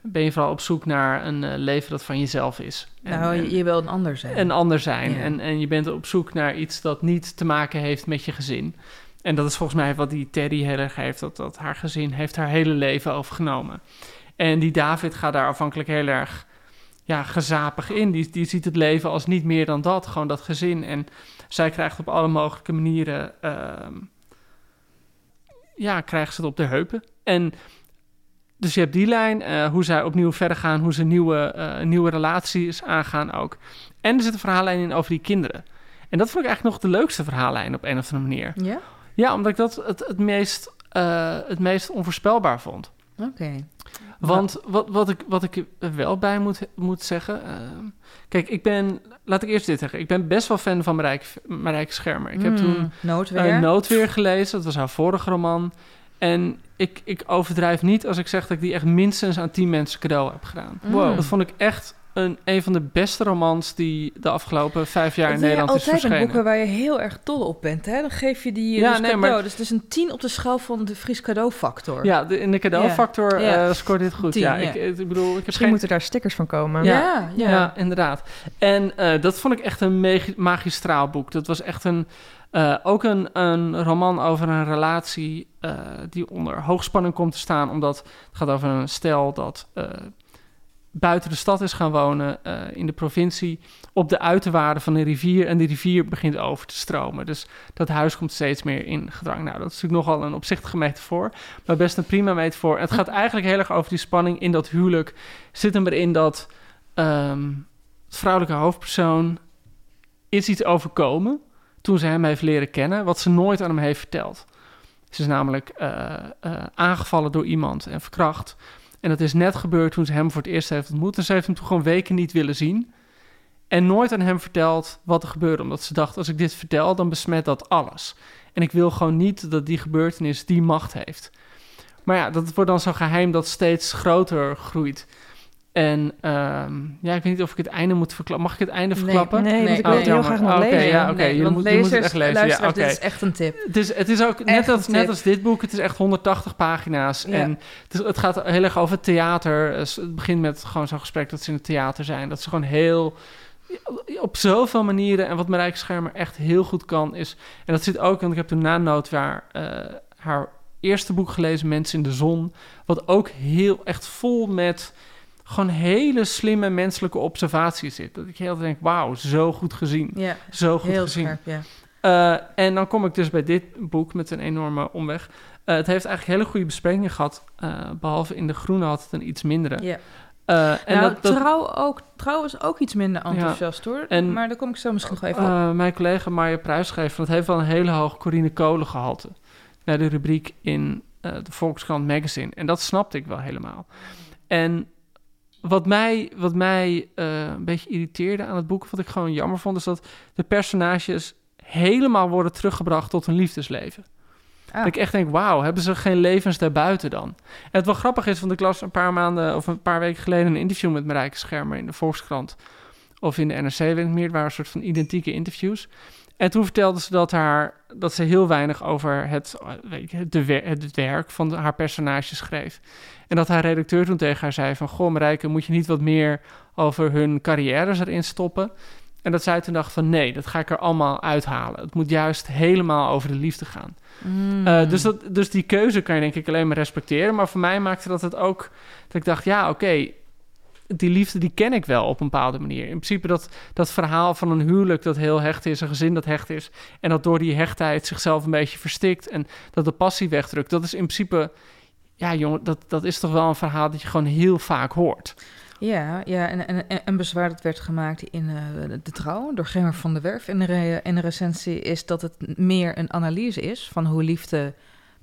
ben je vooral op zoek naar een leven dat van jezelf is. En, Nou, je, je wil een ander zijn. en ander zijn. Ja. En, en je bent op zoek naar iets dat niet te maken heeft met je gezin. En dat is volgens mij wat die Terry heel erg heeft, dat, dat haar gezin heeft haar hele leven overgenomen. En die David gaat daar afhankelijk heel erg ja, gezapig in. Die, die ziet het leven als niet meer dan dat, gewoon dat gezin. En zij krijgt op alle mogelijke manieren, ehm, ja, krijgt ze het op de heupen. En dus je hebt die lijn, eh, hoe zij opnieuw verder gaan, hoe ze nieuwe, eh, nieuwe relaties aangaan ook. En er zit een verhaallijn in over die kinderen. En dat vond ik eigenlijk nog de leukste verhaallijn op een of andere manier. Ja? Ja, omdat ik dat het, het, meest, eh, het meest onvoorspelbaar vond. Oké. Want wat, wat, ik, wat ik er wel bij moet, moet zeggen... ehm, kijk, ik ben... Laat ik eerst dit zeggen. Ik ben best wel fan van Marijke, Marijke Schermer. Ik heb Hmm, toen Noodweer. uh, Noodweer gelezen. Dat was haar vorige roman. En ik, ik overdrijf niet als ik zeg dat ik die echt minstens aan tien mensen cadeau heb gedaan. Wow. Dat vond ik echt een, een van de beste romans die de afgelopen vijf jaar in Nederland is altijd een verschenen. boeken waar je heel erg dol op bent. Hè? Dan geef je die Ja, dus nee, cadeau. maar- Dus het is een 10 op de schaal van de Fries cadeaufactor. Ja, de, in de cadeaufactor Ja. Eh, scoort dit goed. Tien, ja, ja. Ik, ik bedoel, ik heb Misschien geen... moeten daar stickers van komen. Ja, ja. Ja, ja, inderdaad. En eh, dat vond ik echt een magi- magistraal boek. Dat was echt een, eh, ook een, een roman over een relatie eh, die onder hoogspanning komt te staan. Omdat het gaat over een stel dat eh, buiten de stad is gaan wonen eh, in de provincie. Op de uiterwaarden van een rivier. En die rivier begint over te stromen. Dus dat huis komt steeds meer in gedrang. Nou, dat is natuurlijk nogal een opzichtige metafoor. Maar best een prima metafoor. En het gaat eigenlijk heel erg over die spanning in dat huwelijk. Zit hem erin dat ehm, het vrouwelijke hoofdpersoon is iets overkomen toen ze hem heeft leren kennen, wat ze nooit aan hem heeft verteld. Ze is namelijk eh, eh, aangevallen door iemand en verkracht. En dat is net gebeurd toen ze hem voor het eerst heeft ontmoet. En ze heeft hem toen gewoon weken niet willen zien. En nooit aan hem verteld wat er gebeurde. Omdat ze dacht, als ik dit vertel, dan besmet dat alles. En ik wil gewoon niet dat die gebeurtenis die macht heeft. Maar ja, dat wordt dan zo'n geheim dat steeds groter groeit. En ehm, ja, ik weet niet of ik het einde moet verklappen. Mag ik het einde verklappen? Nee, Nee. ik Oh, wil het heel jammer. graag nog Oké, lezen. ja, oké. Nee, je moet- je moet het lezers, echt lezen. Ja, oké. dit is echt een tip. Het is, het is ook net als, net als dit boek. Het is echt 180 pagina's. Ja. En het, is- het gaat heel erg over theater. Dus Het begint met gewoon zo'n gesprek dat ze in het theater zijn. Dat ze gewoon heel... Op zoveel manieren. En wat Marijke Schermer echt heel goed kan is... En dat zit ook... Want ik heb toen na Noodwaar eh, haar eerste boek gelezen... Mensen in de Zon. Wat ook heel echt vol met... Gewoon hele slimme menselijke observaties zit. Dat ik heel denk, wauw, zo goed gezien. Ja, Zo goed heel gezien. scherp, ja. Eh, en dan kom ik dus bij dit boek met een enorme omweg. Eh, het heeft eigenlijk hele goede besprekingen gehad. eh, behalve in de groene had het een iets mindere. ja. En nou, dat, dat, trouw, ook, trouw was ook iets minder enthousiast hoor. En- maar daar kom ik zo misschien nog even op. Mijn collega Marja Pruis schreef van het heeft wel een hele hoog Corine Kolen gehalte. Naar de rubriek in de Volkskrant Magazine. En dat snapte ik wel helemaal. En wat mij, wat mij uh, een beetje irriteerde aan het boek, wat ik gewoon jammer vond, is dat de personages helemaal worden teruggebracht tot een liefdesleven. Ah. Dat ik echt denk, wauw, hebben ze geen levens daarbuiten dan? En het wel grappig is, want ik las een paar maanden of een paar weken geleden een interview met Marijke Schermer in de Volkskrant of in de NRC, weet ik meer. Het waren een soort van identieke interviews. En toen vertelde ze dat, haar, dat ze heel weinig over het, weet je, de, het werk van de, haar personage schreef. En dat haar redacteur toen tegen haar zei van... Goh, Marijke, moet je niet wat meer over hun carrières erin stoppen? En dat zij toen dacht van nee, dat ga ik er allemaal uithalen. Het moet juist helemaal over de liefde gaan. Mm. Uh, dus, dat, dus die keuze kan je denk ik alleen maar respecteren. Maar voor mij maakte dat het ook... dat ik dacht, ja, oké... Okay, die liefde die ken ik wel op een bepaalde manier. In principe dat, dat verhaal van een huwelijk dat heel hecht is, een gezin dat hecht is, en dat door die hechtheid zichzelf een beetje verstikt en dat de passie wegdrukt. Dat is in principe, ja jongen, dat, dat is toch wel een verhaal dat je gewoon heel vaak hoort. Ja, ja en, en, en bezwaar dat werd gemaakt in uh, de trouw door Gemmer van der Werf in de, re, in de recensie is dat het meer een analyse is van hoe liefde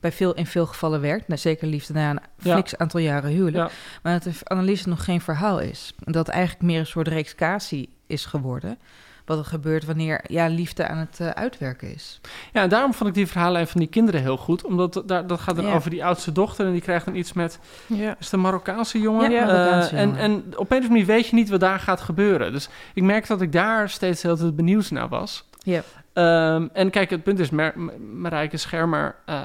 bij veel in veel gevallen werkt. Nou, zeker liefde na een fliks ja. aantal jaren huwelijk. Ja. Maar dat de analyse nog geen verhaal is. En dat het eigenlijk meer een soort reexcatie is geworden. Wat er gebeurt wanneer ja, liefde aan het uh, uitwerken is. Ja, en daarom vond ik die verhalen van die kinderen heel goed. Omdat daar, dat gaat dan ja. over die oudste dochter. En die krijgt dan iets met... Ja. Is een Marokkaanse jongen? Ja, Marokkaanse uh, jongen. En, en op een of andere manier weet je niet wat daar gaat gebeuren. Dus ik merk dat ik daar steeds heel benieuwd naar was. Ja. Um, en kijk, het punt is... Mar Marijke Schermer... Uh,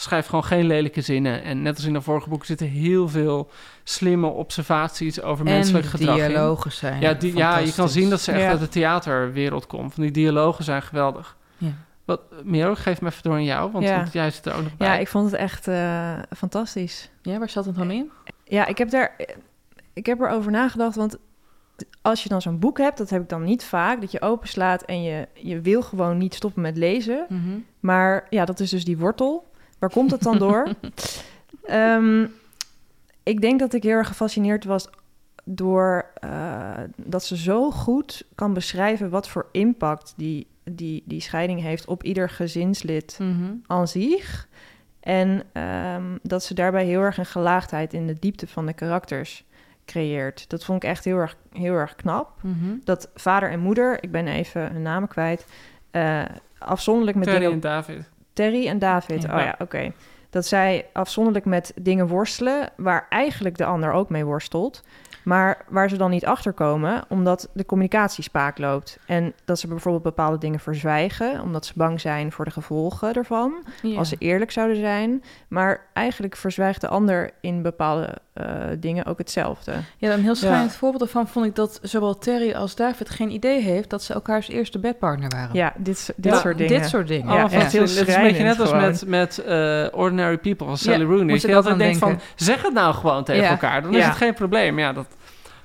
schrijft gewoon geen lelijke zinnen. En net als in de vorige boek zitten heel veel slimme observaties over en menselijk gedrag. dialogen zijn. Ja, die, ja, je kan zien dat ze echt ja. uit de theaterwereld komt. Van die dialogen zijn geweldig. Ja. Wat, Miro, geef me even door aan jou, want, Ja. want jij zit er ook nog bij. Ja, ik vond het echt eh, fantastisch. Ja, waar zat het dan in? Ja, ik heb daar, ik heb erover nagedacht, want als je dan zo'n boek hebt, dat heb ik dan niet vaak, dat je openslaat en je, je wil gewoon niet stoppen met lezen. Mhm. Maar ja, dat is dus die wortel. Waar komt het dan door? Ehm, ik denk dat ik heel erg gefascineerd was door uh, dat ze zo goed kan beschrijven wat voor impact die, die, die scheiding heeft op ieder gezinslid Mhm. aan zich. En ehm, dat ze daarbij heel erg een gelaagdheid in de diepte van de karakters creëert. Dat vond ik echt heel erg, heel erg knap. Mhm. Dat vader en moeder, ik ben even hun namen kwijt, uh, afzonderlijk met Terry dingen... en David. Terry en David, Ja. oh ja, oké. Dat zij afzonderlijk met dingen worstelen waar eigenlijk de ander ook mee worstelt. Maar waar ze dan niet achter komen, omdat de communicatie spaak loopt. En dat ze bijvoorbeeld bepaalde dingen verzwijgen, omdat ze bang zijn voor de gevolgen ervan. Ja. Als ze eerlijk zouden zijn. Maar eigenlijk verzwijgt de ander in bepaalde eh, dingen ook hetzelfde. Ja, een heel schrijnend voorbeeld daarvan vond ik dat zowel Terry als David geen idee heeft dat ze elkaars eerste bedpartner waren. Ja, dit, dit Ja, soort dingen. Dit soort dingen. Ja, Oh, het is een beetje net als met, met eh, Ordinary People van Sally Ja, Rooney. moest Je ik altijd denkt van, denken. zeg het nou gewoon tegen Ja. elkaar. Dan is Ja. het geen probleem. Ja, dat,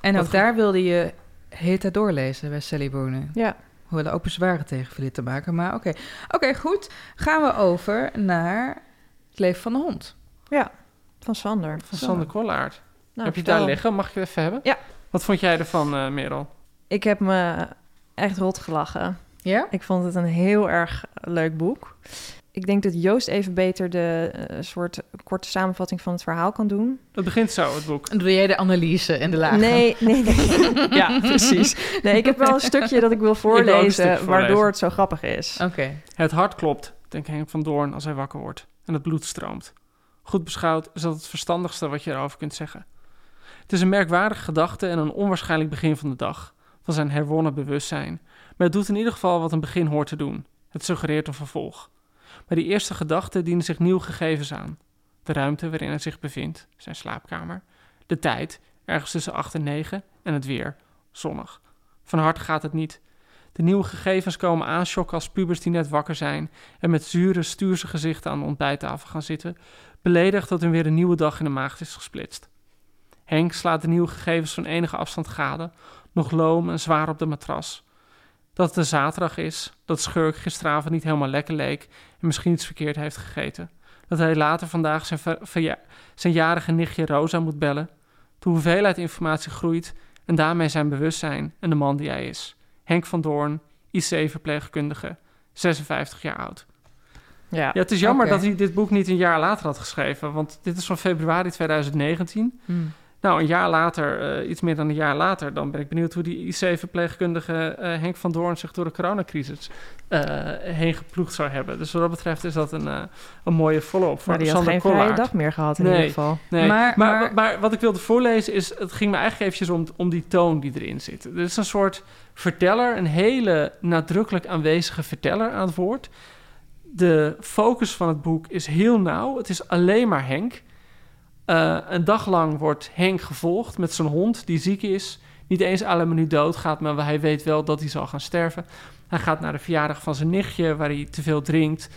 En ook daar wilde je heet doorlezen bij Sally Rooney. Ja, Hoewel er ook bezwaren tegen verliet te maken. Maar oké, oké, goed. Gaan we over naar het leven van de hond. van Sander. van Sander Kollaert. Nou, heb je daar liggen? Mag ik het even hebben? Ja. Wat vond jij ervan, eh Merel? Ik heb me echt rot gelachen. Ja? Ik vond het een heel erg leuk boek. Ik denk dat Joost even beter de eh, soort korte samenvatting van het verhaal kan doen. Het begint zo, het boek. En doe jij de analyse en de lagen? Nee, nee, nee. ja, precies. Nee, ik heb wel een stukje dat ik wil voorlezen. waardoor het zo grappig is. Oké. Het hart klopt, denkt Henk van Doorn als hij wakker wordt. En het bloed stroomt. Goed beschouwd is dat het verstandigste wat je erover kunt zeggen. Het is een merkwaardige gedachte en een onwaarschijnlijk begin van de dag. Van zijn herwonnen bewustzijn. Maar het doet in ieder geval wat een begin hoort te doen. Het suggereert een vervolg. Maar die eerste gedachten dienen zich nieuw gegevens aan. De ruimte waarin hij zich bevindt, zijn slaapkamer. De tijd, ergens tussen 8 en 9. En het weer, zonnig. Van harte gaat het niet. De nieuwe gegevens komen aanschokken als pubers die net wakker zijn en met zure, stuurse gezichten aan de ontbijttafel gaan zitten, beledigd dat er weer een nieuwe dag in de maag is gesplitst. Henk slaat de nieuwe gegevens van enige afstand gade, nog loom en zwaar op de matras. Dat het een zaterdag is, dat Schurk gisteravond niet helemaal lekker leek en misschien iets verkeerd heeft gegeten. Dat hij later vandaag zijn, ver- zijn jarige nichtje Rosa moet bellen. De hoeveelheid informatie groeit en daarmee zijn bewustzijn en de man die hij is. Henk van Doorn, IC-verpleegkundige, 56 jaar oud. Ja, Ja, het is jammer dat hij dit boek niet een jaar later had geschreven, want dit is van februari 2019. Hmm. Nou, een jaar later, eh, iets meer dan een jaar later, dan ben ik benieuwd hoe die IC-verpleegkundige eh, Henk van Doorn zich door de coronacrisis eh, heen geploegd zou hebben. Dus wat dat betreft is dat een, een mooie follow-up voor maar die had geen vrije dag meer gehad in Nee. ieder geval. Nee, Maar- maar, maar- maar, wat ik wilde voorlezen is... Het ging me eigenlijk eventjes om, om die toon die erin zit. Er is een soort verteller, een hele nadrukkelijk aanwezige verteller aan het woord. De focus van het boek is heel nauw. Het is alleen maar Henk. Eh, een dag lang wordt Henk gevolgd met zijn hond die ziek is. Niet eens alle minuut doodgaat, maar hij weet wel dat hij zal gaan sterven. Hij gaat naar de verjaardag van zijn nichtje, waar hij te veel drinkt.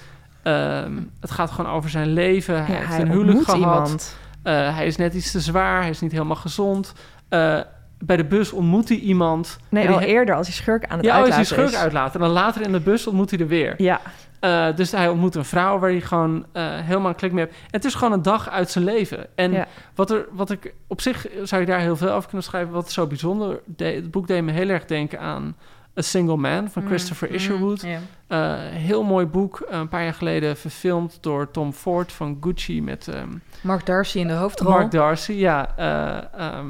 Ehm, het gaat gewoon over zijn leven. Hij heeft hij een huwelijk gehad. Eh, hij is net iets te zwaar, hij is niet helemaal gezond. Eh, bij de bus ontmoet hij iemand. Nee, die al eerder als hij schurk aan het Ja, oh, is uitlaten hij schurk uitlaten. En dan later in de bus ontmoet hij er weer. Ja, Eh, dus hij ontmoet een vrouw waar hij gewoon eh, helemaal een klik mee heeft. En het is gewoon een dag uit zijn leven. En Ja. wat, er, wat ik op zich zou je daar heel veel over kunnen schrijven. Wat zo bijzonder deed. Het boek deed me heel erg denken aan A Single Man van Mm, Christopher mm, Isherwood. Eh, heel mooi boek. eh, een paar jaar geleden verfilmd door Tom Ford van Gucci met. ehm, Mark Darcy in de hoofdrol. Mark Darcy, ja. eh, ehm,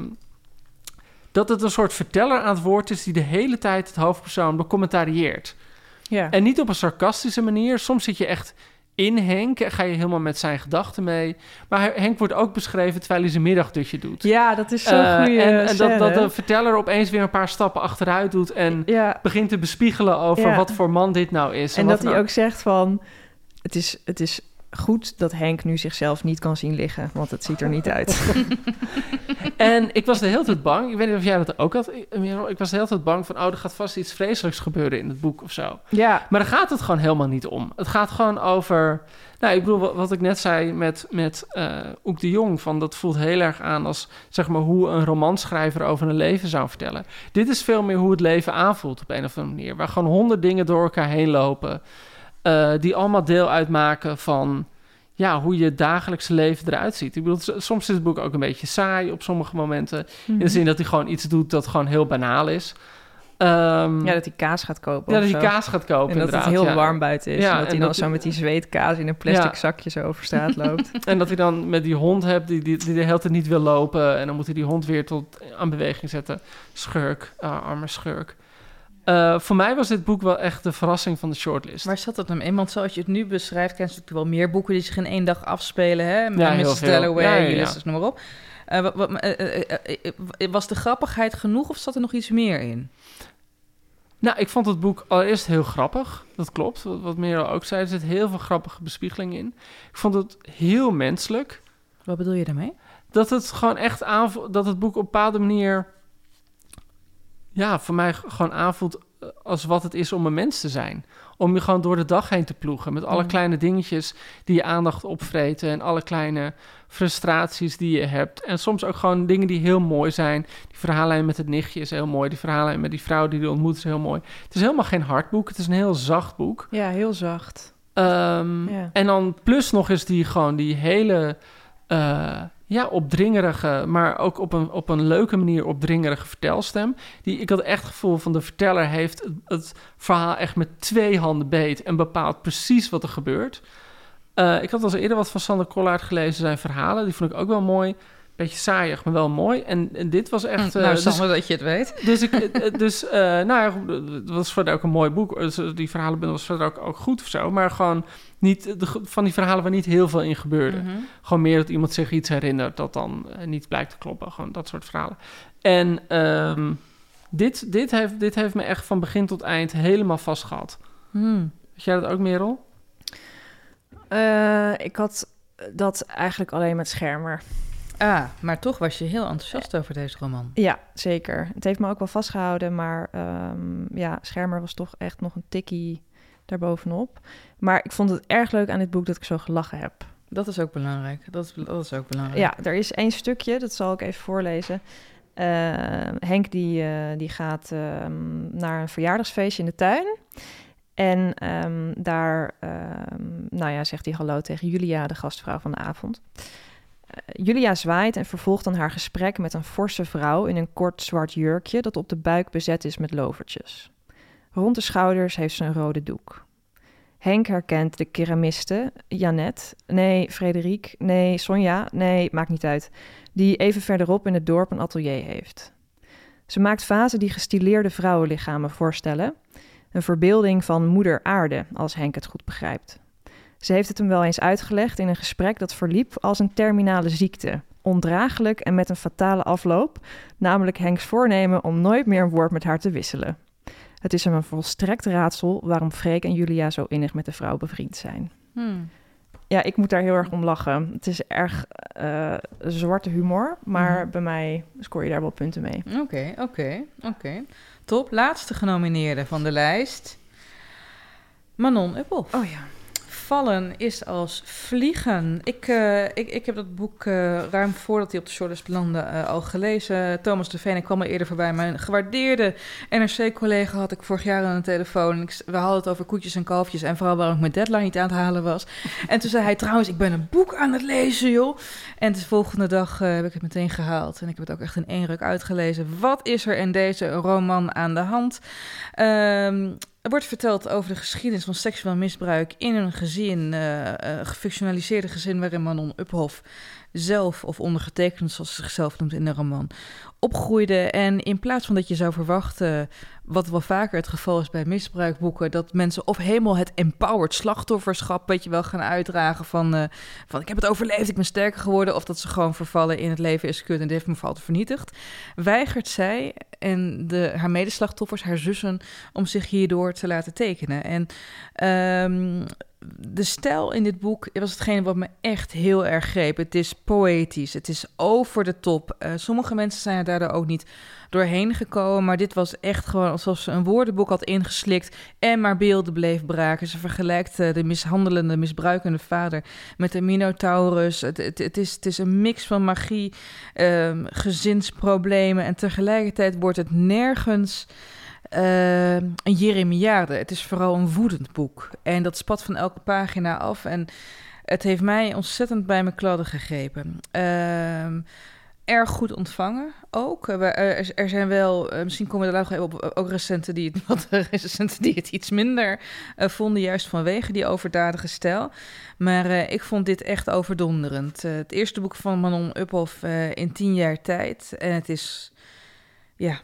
dat het een soort verteller aan het woord is die de hele tijd het hoofdpersoon becommentarieert. ja. En niet op een sarcastische manier. Soms zit je echt in Henk en ga je helemaal met zijn gedachten mee. Maar Henk wordt ook beschreven terwijl hij zijn middagdutje doet. ja, dat is zo'n Eh, goede en, en dat, dat de verteller opeens weer een paar stappen achteruit doet en Ja, begint te bespiegelen over Ja. wat voor man dit nou is. en dat hij nou- ook zegt van... Het is, het is goed dat Henk nu zichzelf niet kan zien liggen, want het ziet er niet uit. En ik was de hele tijd bang. Ik weet niet of jij dat ook had. Ik was de hele tijd bang van... oh, er gaat vast iets vreselijks gebeuren in het boek of zo. ja, Maar daar gaat het gewoon helemaal niet om. Het gaat gewoon over... Nou, ik bedoel, wat, ik net zei met, met eh Oek de Jong... Van, dat voelt heel erg aan als zeg maar, hoe een romanschrijver over een leven zou vertellen. Dit is veel meer hoe het leven aanvoelt op een of andere manier. Waar gewoon honderd dingen door elkaar heen lopen... eh, die allemaal deel uitmaken van ja, hoe je dagelijkse leven eruit ziet. Ik bedoel, soms is het boek ook een beetje saai op sommige momenten. In Mhm. de zin dat hij gewoon iets doet dat gewoon heel banaal is. Ehm, ja, dat hij kaas gaat kopen ja, dat hij kaas gaat kopen, En dat het heel ja. warm buiten is. Ja, en dat hij dan dat- zo met die zweetkaas in een plastic Ja. zakje zo over straat loopt. En dat hij dan met die hond hebt die, die, die de hele tijd niet wil lopen. En dan moet hij die hond weer tot aan beweging zetten. Schurk, ah, arme schurk. Eh, voor mij was dit boek wel echt de verrassing van de shortlist. Waar zat dat hem in? Want zoals je het nu beschrijft, ken je natuurlijk wel meer boeken die zich in één dag afspelen. Hè? Ja, heel Mrs. Dalloway, Ja, ja, ja. Ulysses, noem maar op. Eh, wat, wat, eh, was de grappigheid genoeg of zat er nog iets meer in? Nou, ik vond het boek allereerst heel grappig. Dat klopt, wat, wat Merel ook zei. Er zit heel veel grappige bespiegeling in. Ik vond het heel menselijk. Wat bedoel je daarmee? dat het gewoon echt aanvoelt, dat het boek op een bepaalde manier, ja, voor mij gewoon aanvoelt eh, als wat het is om een mens te zijn. Om je gewoon door de dag heen te ploegen met alle Mm. kleine dingetjes die je aandacht opvreten en alle kleine frustraties die je hebt. En soms ook gewoon dingen die heel mooi zijn. Die verhaallijn met het nichtje is heel mooi. Die verhaallijn met die vrouw die je ontmoet is heel mooi. Het is helemaal geen hard boek. Het is een heel zacht boek. ja, heel zacht. Ehm, Ja. En dan plus nog eens die gewoon die hele eh, ja, opdringerige, maar ook op een, op een leuke manier opdringerige vertelstem. Die, ik had echt het gevoel van de verteller heeft het, het verhaal echt met twee handen beet en bepaalt precies wat er gebeurt. Eh, ik had al eerder wat van Sander Kollaert gelezen, zijn verhalen. Die vond ik ook wel mooi. Beetje saaiig, maar wel mooi. En, en dit was echt... eh, nou, dus- Sander, dat je het weet. dus, ik, eh, eh, dus eh, nou ja, het was verder ook een mooi boek. Dus, Die verhalenbundel was verder ook, ook goed of zo. Maar gewoon niet, de, van die verhalen waar niet heel veel in gebeurde. Mhm. Gewoon meer dat iemand zich iets herinnert dat dan niet blijkt te kloppen. Gewoon dat soort verhalen. En ehm, dit, dit, heeft, dit heeft me echt van begin tot eind helemaal vastgehad. Hmm. Weet jij dat ook, Merel? Eh, ik had dat eigenlijk alleen met schermer. Ah, maar toch was je heel enthousiast over deze roman. Ja, zeker. Het heeft me ook wel vastgehouden, maar ehm, ja, schermer was toch echt nog een tikkie daarbovenop. Maar ik vond het erg leuk aan dit boek dat ik zo gelachen heb. Dat is ook belangrijk. Dat is, dat is ook belangrijk. Ja, er is één stukje, dat zal ik even voorlezen. Eh, Henk die, eh, die gaat ehm, naar een verjaardagsfeestje in de tuin. En ehm, daar ehm, nou ja, zegt hij hallo tegen Julia, de gastvrouw van de avond. Julia zwaait en vervolgt dan haar gesprek met een forse vrouw in een kort zwart jurkje dat op de buik bezet is met lovertjes. Rond de schouders heeft ze een rode doek. Henk herkent de keramiste, Janet, nee, Frederik, nee, Sonja, nee, maakt niet uit, die even verderop in het dorp een atelier heeft. Ze maakt vazen die gestileerde vrouwenlichamen voorstellen, een verbeelding van moeder aarde, als Henk het goed begrijpt. Ze heeft het hem wel eens uitgelegd in een gesprek dat verliep als een terminale ziekte, ondraaglijk en met een fatale afloop, namelijk Henks voornemen om nooit meer een woord met haar te wisselen. Het is hem een volstrekt raadsel waarom Freek en Julia zo innig met de vrouw bevriend zijn. Hmm. Ja, ik moet daar heel erg om lachen. Het is erg uh, zwarte humor, maar Mhm. bij mij scoor je daar wel punten mee. Oké, oké, oké. Top. Laatste genomineerde van de lijst. Manon Uppel. Oh ja. Vallen is als vliegen. Ik, eh, ik, ik heb dat boek eh, ruim voordat hij op de shortlist belandde eh, al gelezen. Thomas de Veen kwam al eerder voorbij. Mijn gewaardeerde NRC-collega had ik vorig jaar aan de telefoon. Ik, we hadden het over koetjes en kalfjes en vooral waarom ik mijn deadline niet aan het halen was. En toen zei hij trouwens, ik ben een boek aan het lezen, joh. En de volgende dag heb ik het meteen gehaald. En ik heb het ook echt in één ruk uitgelezen. Wat is er in deze roman aan de hand? Ehm, er wordt verteld over de geschiedenis van seksueel misbruik in een gezin, eh eh, gefictionaliseerde gezin waarin Manon Uphoff zelf, of ondergetekend zoals ze zichzelf noemt in de roman, opgroeide. En in plaats van dat je zou verwachten, wat wel vaker het geval is bij misbruikboeken, dat mensen of helemaal het empowered slachtofferschap weet je wel gaan uitdragen van, eh, van ik heb het overleefd, ik ben sterker geworden, of dat ze gewoon vervallen in het leven is kut en dit heeft me altijd vernietigd, weigert zij en de, haar medeslachtoffers, haar zussen, om zich hierdoor te laten tekenen. En ehm, de stijl in dit boek was hetgene wat me echt heel erg greep. Het is poëtisch, het is over de top. Eh, sommige mensen zijn er daardoor ook niet doorheen gekomen, maar dit was echt gewoon alsof ze een woordenboek had ingeslikt en maar beelden bleef braken. Ze vergelijkt eh, de mishandelende, misbruikende vader met de Minotaurus. Het, het, het, is, het is een mix van magie, ehm, gezinsproblemen en tegelijkertijd wordt het nergens eh, een Jeremiade. Het is vooral een woedend boek. En dat spat van elke pagina af. En het heeft mij ontzettend bij mijn kladden gegrepen. Ehm, erg goed ontvangen ook. Eh, Er, zijn wel, eh, misschien komen er later op, ook recenten die het, wat recensenten die het iets minder eh, vonden, juist vanwege die overdadige stijl. Maar ik vond dit echt overdonderend. Het eerste boek van Manon Uphoff in tien jaar tijd. En het is, ja,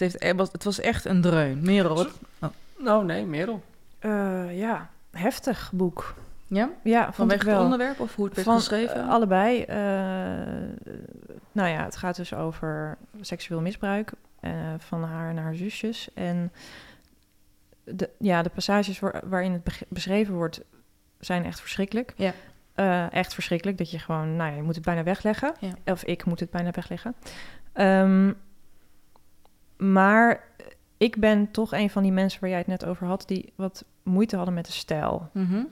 het, heeft, het, was, het was echt een dreun. Merel, wat? Nou, nee, Merel. Eh, ja, heftig boek. Ja? Ja, vond Vanwege ik het wel. onderwerp of hoe het werd Van, geschreven? eh, allebei. eh, nou ja, het gaat dus over seksueel misbruik eh, van haar en haar zusjes. En de, ja, de passages waar- waarin het beschreven wordt, zijn echt verschrikkelijk. Ja. Eh, echt verschrikkelijk, dat je gewoon, nou ja, je moet het bijna wegleggen. Ja. Of ik moet het bijna wegleggen. Ehm, maar ik ben toch een van die mensen waar jij het net over had, die wat moeite hadden met de stijl. Mhm.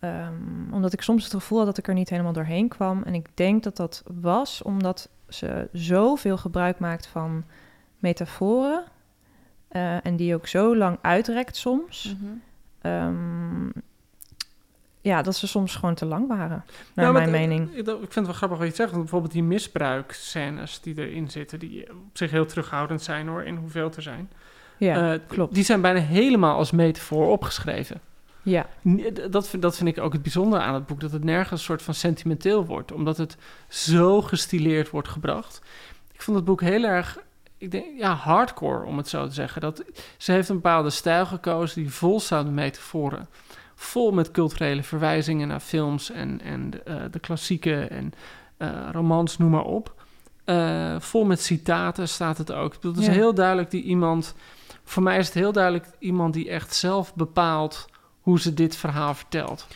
Ehm, omdat ik soms het gevoel had dat ik er niet helemaal doorheen kwam. En ik denk dat dat was omdat ze zoveel gebruik maakt van metaforen. eh, en die ook zo lang uitrekt soms. Ehm, ja, dat ze soms gewoon te lang waren, naar Nou, mijn eh, mening. Ik, ik vind het wel grappig wat je zegt. Want bijvoorbeeld die misbruikscènes die erin zitten, die op zich heel terughoudend zijn hoor, in hoeveel er zijn. Ja, Eh, klopt. Die zijn bijna helemaal als metafoor opgeschreven. Ja, d- Dat vind, dat vind ik ook het bijzondere aan het boek. Dat het nergens een soort van sentimenteel wordt. Omdat het zo gestileerd wordt gebracht. Ik vond het boek heel erg, ik denk, ja, hardcore om het zo te zeggen. Dat, ze heeft een bepaalde stijl gekozen die vol staat met metaforen. Vol met culturele verwijzingen naar films en, en de, eh, de klassieke en eh, romans, noem maar op. Eh, vol met citaten staat het ook. Het is Ja. heel duidelijk die iemand... Voor mij is het heel duidelijk iemand die echt zelf bepaalt hoe ze dit verhaal vertelt.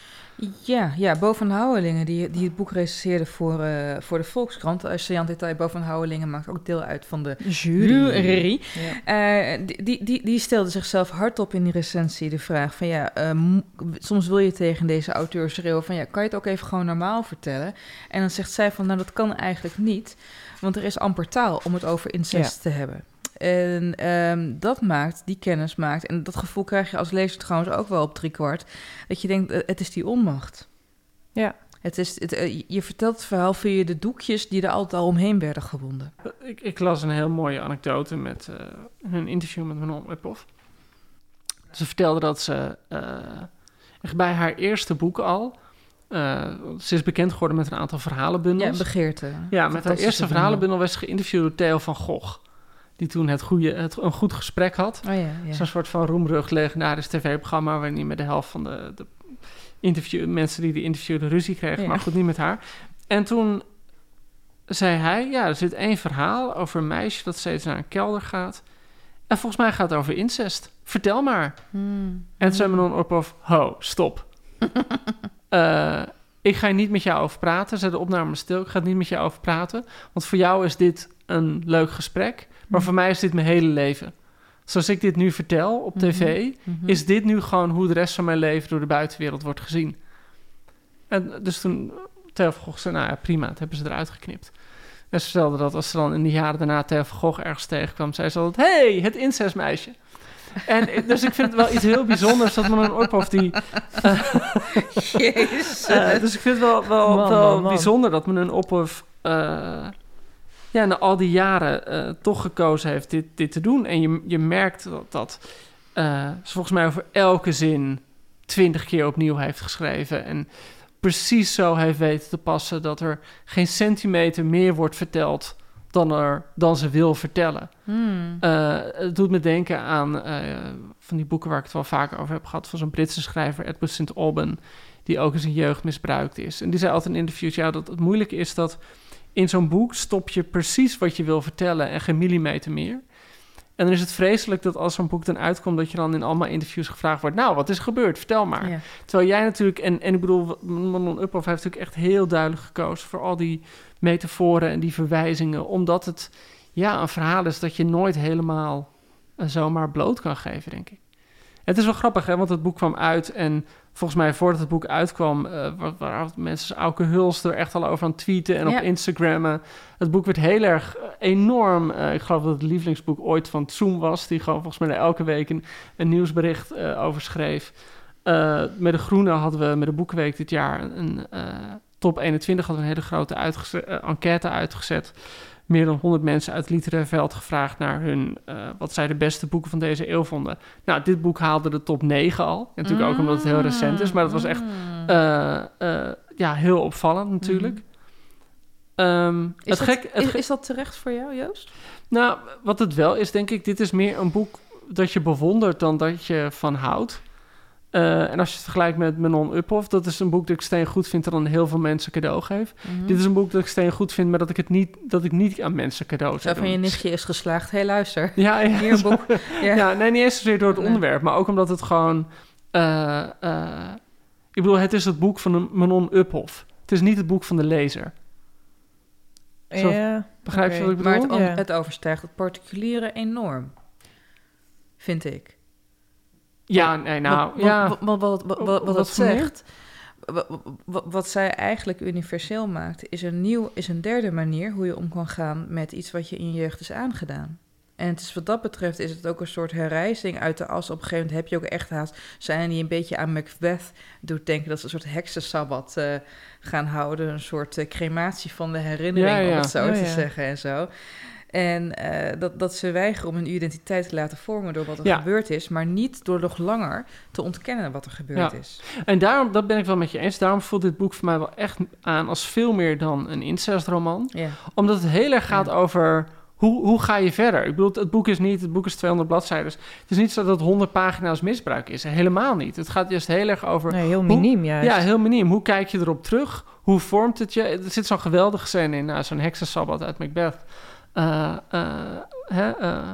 Ja, ja, Bo van Houwelingen, die, die het boek recenseerde voor, eh, voor de Volkskrant. Als Jan Detail, Bo van Houwelingen maakt ook deel uit van de jury. Ja. Eh, die, die, die, die stelde zichzelf hardop in die recensie de vraag van ja, eh, soms wil je tegen deze auteur schreeuwen van ja, kan je het ook even gewoon normaal vertellen? En dan zegt zij van nou, dat kan eigenlijk niet, want er is amper taal om het over incest te hebben. En ehm, dat maakt, die kennis maakt, en dat gevoel krijg je als lezer trouwens ook wel op driekwart, dat je denkt, eh, het is die onmacht. Ja. Het is, het, eh, je vertelt het verhaal via de doekjes die er altijd al omheen werden gewonden. Ik, ik las een heel mooie anekdote met eh, een interview met Manon Uphoff. Ze vertelde dat ze eh, echt bij haar eerste boek al... eh, ze is bekend geworden met een aantal verhalenbundels. Ja, begeerte. Ja, met haar eerste bundel. verhalenbundel werd ze geïnterviewd door Theo van Gogh. Die toen het goede, het, een goed gesprek had. Oh ja, ja. Zo'n soort van roemrucht legendarisch tv-programma... waarin hij met de helft van de, de interview, mensen die de ruzie kregen. Ja. Maar goed, niet met haar. En toen zei hij... ja, er zit één verhaal over een meisje... dat steeds naar een kelder gaat. En volgens mij gaat het over incest. Vertel maar. Hmm. En toen zei Manon Uphoff... ho, stop. Eh, ik ga niet met jou over praten. Zet de opname stil. Ik ga het niet met jou over praten. Want voor jou is dit een leuk gesprek. Maar voor mij is dit mijn hele leven. Zoals ik dit nu vertel op tv... Mhm. is dit nu gewoon hoe de rest van mijn leven... door de buitenwereld wordt gezien. En dus toen Theo van Gogh zei... nou ja, prima, dat hebben ze eruit geknipt. En ze vertelde dat als ze dan in de jaren daarna... Theo van Gogh ergens tegenkwam... zei ze altijd... hey, het incestmeisje. En dus ik vind het wel iets heel bijzonders... dat men een Oorpof die... Jezus. Eh, dus ik vind het wel, wel, Man, wel man, man. bijzonder dat men een eh, ja, na al die jaren eh, toch gekozen heeft dit, dit te doen. En je, je merkt dat, dat eh, ze volgens mij over elke zin twintig keer opnieuw heeft geschreven. En precies zo heeft weten te passen dat er geen centimeter meer wordt verteld dan, er, dan ze wil vertellen. Hmm. Eh, het doet me denken aan van die boeken waar ik het wel vaker over heb gehad... van zo'n Britse schrijver, Edward St. Alban... die ook in zijn jeugd misbruikt is. En die zei altijd in interviews... ja, dat het moeilijke is dat in zo'n boek stop je precies wat je wil vertellen... en geen millimeter meer. En dan is het vreselijk dat als zo'n boek dan uitkomt... dat je dan in allemaal interviews gevraagd wordt... nou, wat is er gebeurd? Vertel maar. Ja. Terwijl jij natuurlijk... en, en ik bedoel, Manon Uphoff heeft natuurlijk echt heel duidelijk gekozen... voor al die metaforen en die verwijzingen... omdat het ja, een verhaal is dat je nooit helemaal eh, zomaar bloot kan geven, denk ik. Het is wel grappig, hè, want het boek kwam uit en volgens mij voordat het boek uitkwam, eh wa- waren mensen Auke Huls er echt al over aan het tweeten en Ja. op Instagrammen. Het boek werd heel erg eh, enorm. eh, ik geloof dat het lievelingsboek ooit van Zoom was, die gewoon volgens mij elke week een, een nieuwsbericht eh, over schreef. Met de Groene hadden we met de Boekenweek dit jaar een top 21 hadden we een hele grote enquête uitgezet meer dan 100 mensen uit het literair veld gevraagd naar hun, eh, wat zij de beste boeken van deze eeuw vonden. Nou, dit boek haalde de top 9 al. En natuurlijk ook omdat het heel recent is, maar dat was echt Mm. eh, eh, ja, heel opvallend natuurlijk. Ehm, Is, het dat, gek, het is, ge- is dat terecht voor jou, Joost? nou, wat het wel is, denk ik, dit is meer een boek dat je bewondert dan dat je van houdt. Eh, en als je het vergelijkt met Manon Uphoff, dat is een boek dat ik steen goed vind en dan heel veel mensen cadeau geef. Mhm. Dit is een boek dat ik steen goed vind, maar dat ik het niet, dat ik niet aan mensen cadeau Zo zou van je nichtje is geslaagd. Hé, hey, luister. Ja, ja. Hier een boek. Ja. Ja, nee, niet eens zozeer door het Nee. onderwerp, maar ook omdat het gewoon... eh, eh, ik bedoel, het is het boek van een Manon Uphoff. Het is niet het boek van de lezer. Zo- Ja, Begrijp je wat ik Maar bedoel? het, om- Ja. het overstijgt het particuliere enorm. Vind ik. Ja, nee, nou, Want- ja. wat, wat, wat, wat, Wat meer? zegt, wa- wa- wat, zij eigenlijk universeel maakt, is een, nieuw, is een derde manier hoe je om kan gaan met iets wat je in je jeugd is aangedaan. En het is, wat dat betreft is het ook een soort herrijzing uit de as. Op een gegeven moment heb je ook echt haast. Zijn die een beetje aan Macbeth doet denken dat ze een soort heksensabbat eh, gaan houden. Een soort eh, crematie van de herinnering, Ja, ja. om het zo te zeggen en zo. En eh, dat, dat ze weigeren om hun identiteit te laten vormen door wat er Ja. gebeurd is, maar niet door nog langer te ontkennen wat er gebeurd Ja. is. En daarom, dat ben ik wel met je eens. Daarom voelt dit boek voor mij wel echt aan als veel meer dan een incestroman. Ja. Omdat het heel erg gaat over hoe, hoe ga je verder. Ik bedoel, het boek is niet, het boek is 200 bladzijden. Het is niet zo dat het 100 pagina's misbruik is. Helemaal niet. Het gaat juist heel erg over nee, heel miniem juist. Ja, heel miniem. Hoe kijk je erop terug? Hoe vormt het je? Er zit zo'n geweldige scène in, nou, zo'n heksensabbat uit Macbeth. Eh, eh, hè, eh,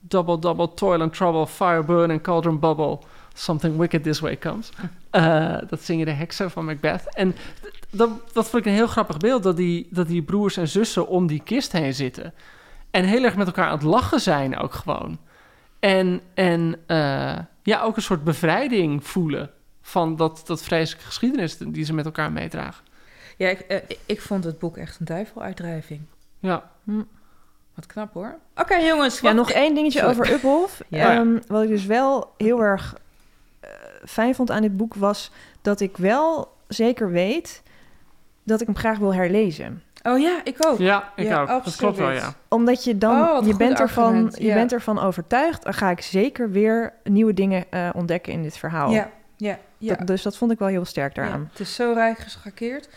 double, double, toil and trouble, fire burn and cauldron bubble. Something wicked this way comes. Eh, dat zingen de heksen van Macbeth. En dat, dat vond ik een heel grappig beeld, dat die, dat die broers en zussen om die kist heen zitten. En heel erg met elkaar aan het lachen zijn ook gewoon. En, en eh, ja, ook een soort bevrijding voelen van dat, dat vreselijke geschiedenis die ze met elkaar meedragen. Ja, ik, ik- vond het boek echt een duiveluitdrijving. Ja, Wat knap hoor. Oké jongens. Ja, nog één dingetje Sorry. over Uphoff. Ja. Ehm, wat ik dus wel heel erg eh, fijn vond aan dit boek was dat ik wel zeker weet dat ik hem graag wil herlezen. Oh ja, ik ook. Ja, ik Ja, ook. Dat klopt wel, absoluut. ja. Omdat je dan, Oh, je, bent ervan, argument, je bent ervan overtuigd, dan ga ik zeker weer nieuwe dingen eh, ontdekken in dit verhaal. Ja, ja, ja. Dat- dus dat vond ik wel heel sterk Ja, daaraan. het is zo rijk geschakeerd.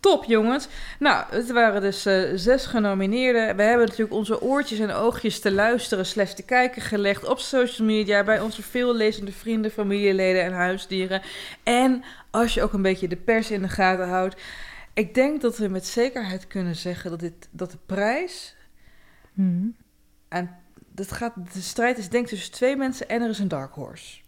Top, jongens. Nou, het waren dus eh, zes genomineerden. We hebben natuurlijk onze oortjes en oogjes te luisteren, slechts te kijken gelegd op social media, bij onze veellezende vrienden, familieleden en huisdieren. En als je ook een beetje de pers in de gaten houdt. Ik denk dat we met zekerheid kunnen zeggen dat, dit, dat de prijs. En dat gaat, de strijd is denk ik tussen twee mensen en er is een dark horse.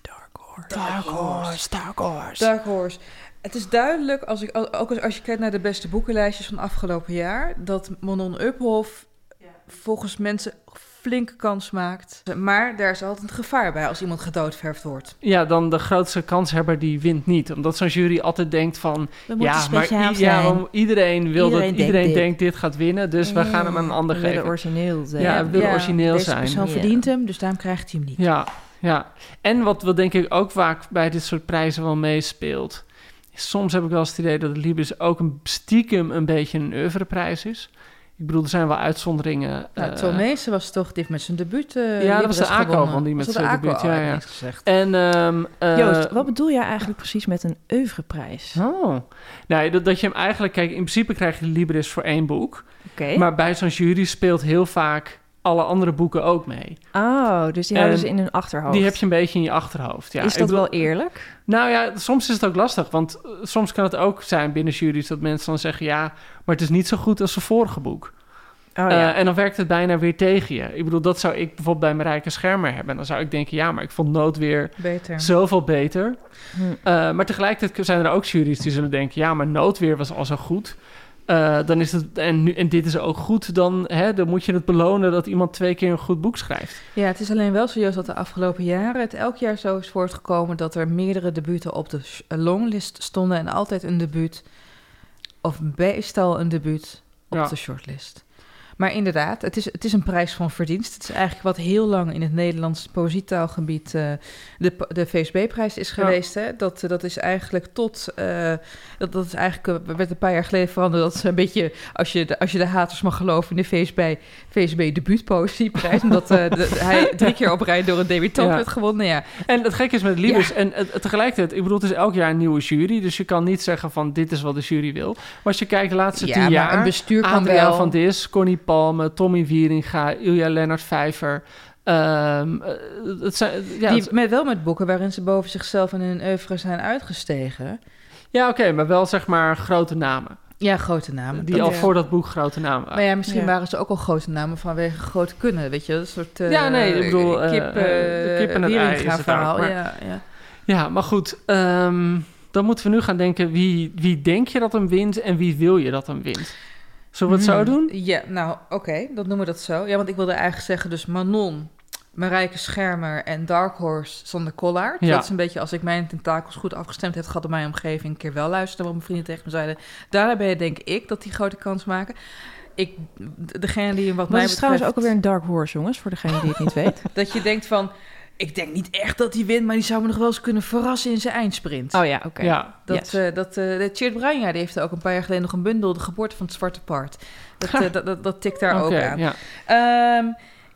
Dark horse. Dark horse. Dark horse. Dark Horse. Het is duidelijk, als ik, ook als, als je kijkt naar de beste boekenlijstjes van afgelopen jaar, dat Manon Uphoff volgens mensen flinke kans maakt. Maar daar is altijd een gevaar bij als iemand gedoodverfd wordt. Ja, dan de grootste kanshebber die wint niet. Omdat zo'n jury altijd denkt van... We ja, maar i- ja, want iedereen wil Iedereen dat denkt iedereen dit. denkt dit gaat winnen. Dus we gaan hem aan een ander We willen geven. origineel zijn. Ja, we willen origineel deze zijn. persoon Ja. verdient hem, dus daarom krijgt hij hem niet. Ja, ja. En wat, wat denk ik ook vaak bij dit soort prijzen wel meespeelt... Soms heb ik wel eens het idee dat het Libris ook een stiekem een beetje een oeuvreprijs is. Ik bedoel, er zijn wel uitzonderingen. Nou, eh, Tomeese was toch, die heeft met zijn debuut eh Ja, dat was de gewonnen. want die met zijn de debuut, ja, Oh, ja. En, ehm, eh, Joost, wat bedoel jij eigenlijk precies met een oeuvreprijs? Oh, nou, dat, dat je hem eigenlijk... Kijk, in principe krijg je de Libris voor één boek. Oké. Maar bij zo'n jury speelt heel vaak alle andere boeken ook mee. Oh, dus die houden En ze in hun achterhoofd. Die heb je een beetje in je achterhoofd. Ja, is dat bedoel- wel eerlijk? Nou ja, soms is het ook lastig. Want eh, soms kan het ook zijn binnen juries dat mensen dan zeggen... ja, maar het is niet zo goed als zijn vorige boek. Oh Eh, ja. en dan werkt het bijna weer tegen je. Ik bedoel, dat zou ik bijvoorbeeld bij Marijke Schermer hebben. En dan zou ik denken, ja, maar ik vond Noodweer Beter. zoveel beter. Hm. Eh, maar tegelijkertijd zijn er ook juries die zullen denken... ja, maar Noodweer was al zo goed. Eh, dan is het, en, nu, en dit is ook goed, dan, hè, dan moet je het belonen... dat iemand twee keer een goed boek schrijft. Ja, het is alleen wel Joost, dat de afgelopen jaren het elk jaar zo is voortgekomen dat er meerdere debuten op de longlist stonden en altijd een debuut, of meestal een debuut op Ja. de shortlist. Maar inderdaad, het is, het is een prijs van verdienst. Het is eigenlijk wat heel lang in het Nederlands poëzietaalgebied eh, de, de VSB-prijs is Ja. geweest. Hè? Dat, eh, dat is eigenlijk tot... eh, dat, dat is eigenlijk, eh, werd een paar jaar geleden veranderd. Dat is een beetje, als je de, als je de haters mag geloven, in de VSB, VSB debuutpoëzieprijs. omdat eh, de- hij drie keer op rij door een debutant Ja. werd gewonnen. Ja. En het gekke is met Libris, en tegelijkertijd, ik bedoel, het is elk jaar een nieuwe jury, dus je kan niet zeggen van dit is wat de jury wil. Maar als je kijkt de laatste tien jaar, een bestuur kan Adriaan wel- van Dis, Connie Palme, Tommy Wieringa, Ilja Lennart Vijver. ehm, eh, het zijn, ja, Die, het- met, wel met boeken waarin ze boven zichzelf en hun oeuvre zijn uitgestegen. ja oké, maar wel zeg maar grote namen. Ja, grote namen. Die Dat- al voor dat boek grote namen waren. Maar ja, misschien Ja. waren ze ook al grote namen vanwege grote kunnen, weet je? Een soort uh, Ja, nee, ik bedoel, eh, kip, eh, de kip en het ei is het ook, verhaal. maar- Ja, ja. Ja, maar goed, ehm, dan moeten we nu gaan denken, wie, wie denk je dat hem wint en wie wil je dat hem wint? Zullen we het zo Hmm. doen? Ja, nou, oké, dan noemen we dat zo. Ja, want ik wilde eigenlijk zeggen, dus Manon, Marijke Schermer en Dark Horse Sander Kollaert. Ja. Dat is een beetje, als ik mijn tentakels goed afgestemd heb gehad in mijn omgeving, een keer wel luisteren wat mijn vrienden tegen me zeiden. Daar ben je, denk ik, dat die grote kans maken. Ik, degene die wat Maar mij het is trouwens ook betreft, alweer een dark horse, jongens, voor degene die het niet weet. dat je denkt van, ik denk niet echt dat hij wint, maar die zou me nog wel eens kunnen verrassen in zijn eindsprint. Oh ja, oké. Ja, Dat, Yes. eh dat, eh de Tjeerd Bruinja, die heeft ook een paar jaar geleden nog een bundel, De Geboorte van het Zwarte Paard. Dat, eh, dat, dat, dat tikt daar ook aan. ja. Ehm,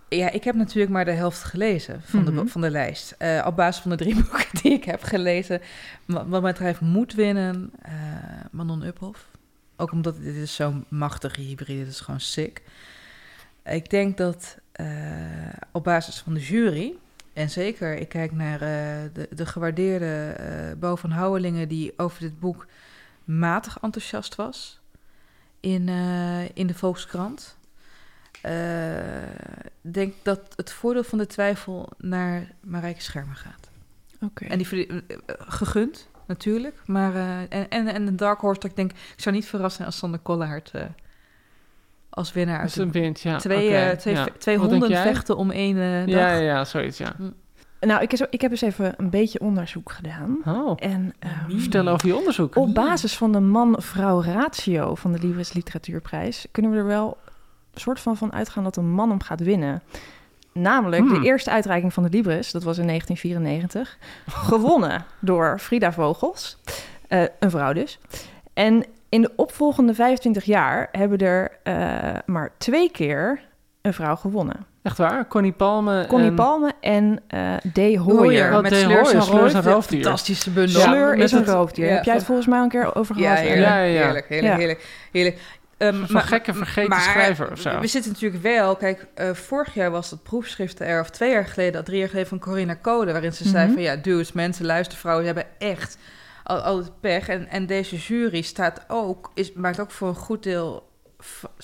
ja, ik heb natuurlijk maar de helft gelezen van, Mhm. de, van de lijst. Eh, op basis van de drie boeken die ik heb gelezen. Wa- Wat mij betreft moet winnen eh, Manon Uphoff. Ook omdat dit is zo'n machtige hybride, het is gewoon sick. Ik denk dat eh, op basis van de jury... en zeker, ik kijk naar eh, de, de gewaardeerde Bo van Houwelingen... die over dit boek matig enthousiast was in, eh, in de Volkskrant... eh, denk dat het voordeel van de twijfel naar Marijke Schermer gaat. Oké. En die gegund, natuurlijk. Maar, en, en, en een Dark Horse, dat ik denk, ik zou niet verrast zijn als Sander Kollaert als winnaar uit Als een wint, ja. twee, oké, eh, twee, ja. twee honden vechten om één eh, dag. Ja, ja, ja, zoiets, ja. Nou, ik, is, ik heb eens even een beetje onderzoek gedaan. Oh, En ehm, vertel over je onderzoek. op basis van de man-vrouw ratio van de Libris Literatuurprijs... kunnen we er wel een soort van van uitgaan dat een man hem gaat winnen. Namelijk Hmm. de eerste uitreiking van de Libris, dat was in 1994... gewonnen door Frida Vogels, eh, een vrouw dus. En In de opvolgende 25 jaar hebben er eh, maar twee keer een vrouw gewonnen. Echt waar? Connie Palme Connie en... Palme en eh D. Hooyer. Hooier, Wat met en Sleurs en roofdier. Fantastische bundel. Sleur is een het- roofdier. ja, Heb jij het volgens mij al een keer over Ja, gehad? heerlijk, Ja, ja, ja. heerlijk, heerlijk, Ja. heerlijk, heerlijk. Ehm, Van maar- gekke vergeten maar schrijver of zo. We zitten natuurlijk wel, kijk, eh, vorig jaar was dat proefschrift er, of twee jaar geleden, drie jaar geleden van Corinna Code, waarin ze zei Mhm. van ja, dudes, mensen, luistervrouwen, die hebben echt al, al het pech. En, en deze jury staat ook, is, maakt ook voor een goed deel,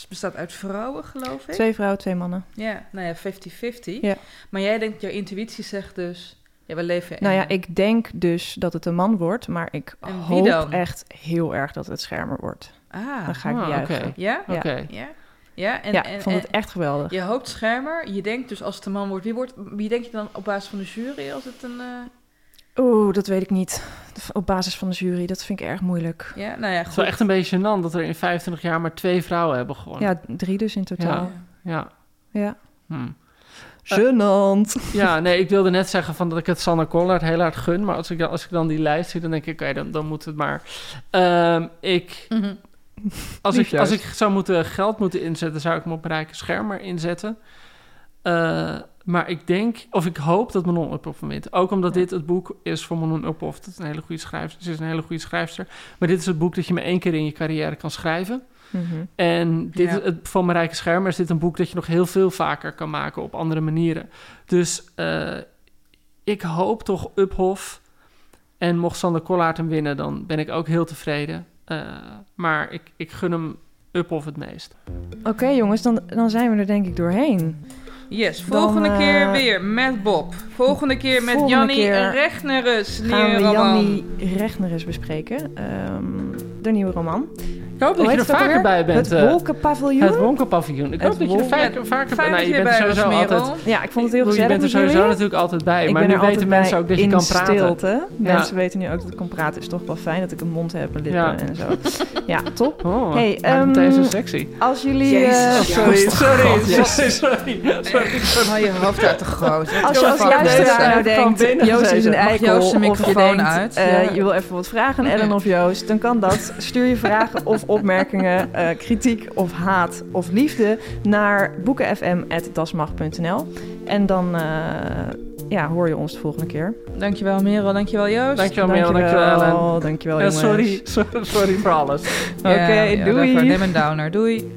bestaat uit vrouwen, geloof ik. Twee vrouwen, twee mannen. Ja, nou ja, 50-50. Ja. Maar jij denkt, jouw intuïtie zegt dus, ja, we leven in... Nou ja, ik denk dus dat het een man wordt, maar ik hoop dan? echt heel erg dat het schermer wordt. Ah, Dan ga ik Ah, juichen. ja? Ja. Oké. Ja? Ja, en, ja, en, ik vond en- het echt geweldig. Je hoopt schermer. Je denkt dus als het een man wordt, wie, wordt, wie denk je dan op basis van de jury als het een... eh, Oeh, dat weet ik niet. Op basis van de jury, dat vind ik erg moeilijk. Ja, nou ja, Het is goed. wel echt een beetje gênant dat er in 25 jaar maar twee vrouwen hebben gewonnen. Ja, drie dus in totaal. Ja. Ja. Hm. Gênant. Ja, nee, ik wilde net zeggen van dat ik het Sanne Collard heel hard gun. Maar als ik, dan- als ik dan die lijst zie, dan denk ik, oké, dan, dan moet het maar. Ehm, ik, Mhm. als, Lief ik, als ik zou moeten geld moeten inzetten, zou ik hem op Rijke Schermer inzetten. Eh, maar ik denk, of ik hoop dat Manon Uphoff hem wint. Ook omdat Ja. dit het boek is voor Manon Uphoff. Dat is een hele goede schrijfster. Ze is een hele goede schrijfster. Maar dit is het boek dat je maar één keer in je carrière kan schrijven. Mhm. En dit, Ja. is het, van Marijke Schermer is dit een boek dat je nog heel veel vaker kan maken op andere manieren. Dus eh, ik hoop toch Uphoff. En mocht Sander Kollaert hem winnen, dan ben ik ook heel tevreden. Eh, maar ik, ik gun hem Uphoff het meest. Oké jongens, dan, dan zijn we er denk ik doorheen. Yes, volgende Dan, keer eh, weer met Bob. Volgende keer met volgende Jannie keer Rechnerus. Gaan we. Jannie Rechnerus bespreken. Ehm, de nieuwe roman. Ik hoop dat je er het vaker bij bent. Het eh, Wolkenpaviljoen? het Wonkelpaviljoen. Ik Het hoop dat je er vaker, vaker fijn bent. Nou, je je bent bij was, sowieso altijd... Ja, ik vond het heel je gezellig bent er sowieso jullie. natuurlijk altijd bij. Ik maar nu er weten mensen bij ook dat je kan praten. stilte. Mensen weten nu ook dat ik kan praten. is toch wel fijn dat ik een mond heb, een lippen Ja. en zo. Ja, top. Oh, Hey, maar ehm, sexy. Als jullie... Jezus. eh, Sorry, sorry, sorry, sorry, sorry. Haal je hoofd uit de groot. Als je als luisteraar nou denkt, Joost is een eikel, Joost zijn of je microfoon denkt, uit? eh, je wil even wat vragen aan Ellen of Joost, dan kan dat. Stuur je vragen of opmerkingen, eh, kritiek of haat of liefde naar boekenfm.dasmag.nl en dan eh, ja, hoor je ons de volgende keer. Dankjewel Merel, dankjewel Joost. Dankjewel, Merel. Dankjewel, Ellen. Dankjewel, Ja, jongens. sorry, sorry, sorry voor alles. Oké, Ja, ja, doei. daarvoor. Neem een downer. Doei.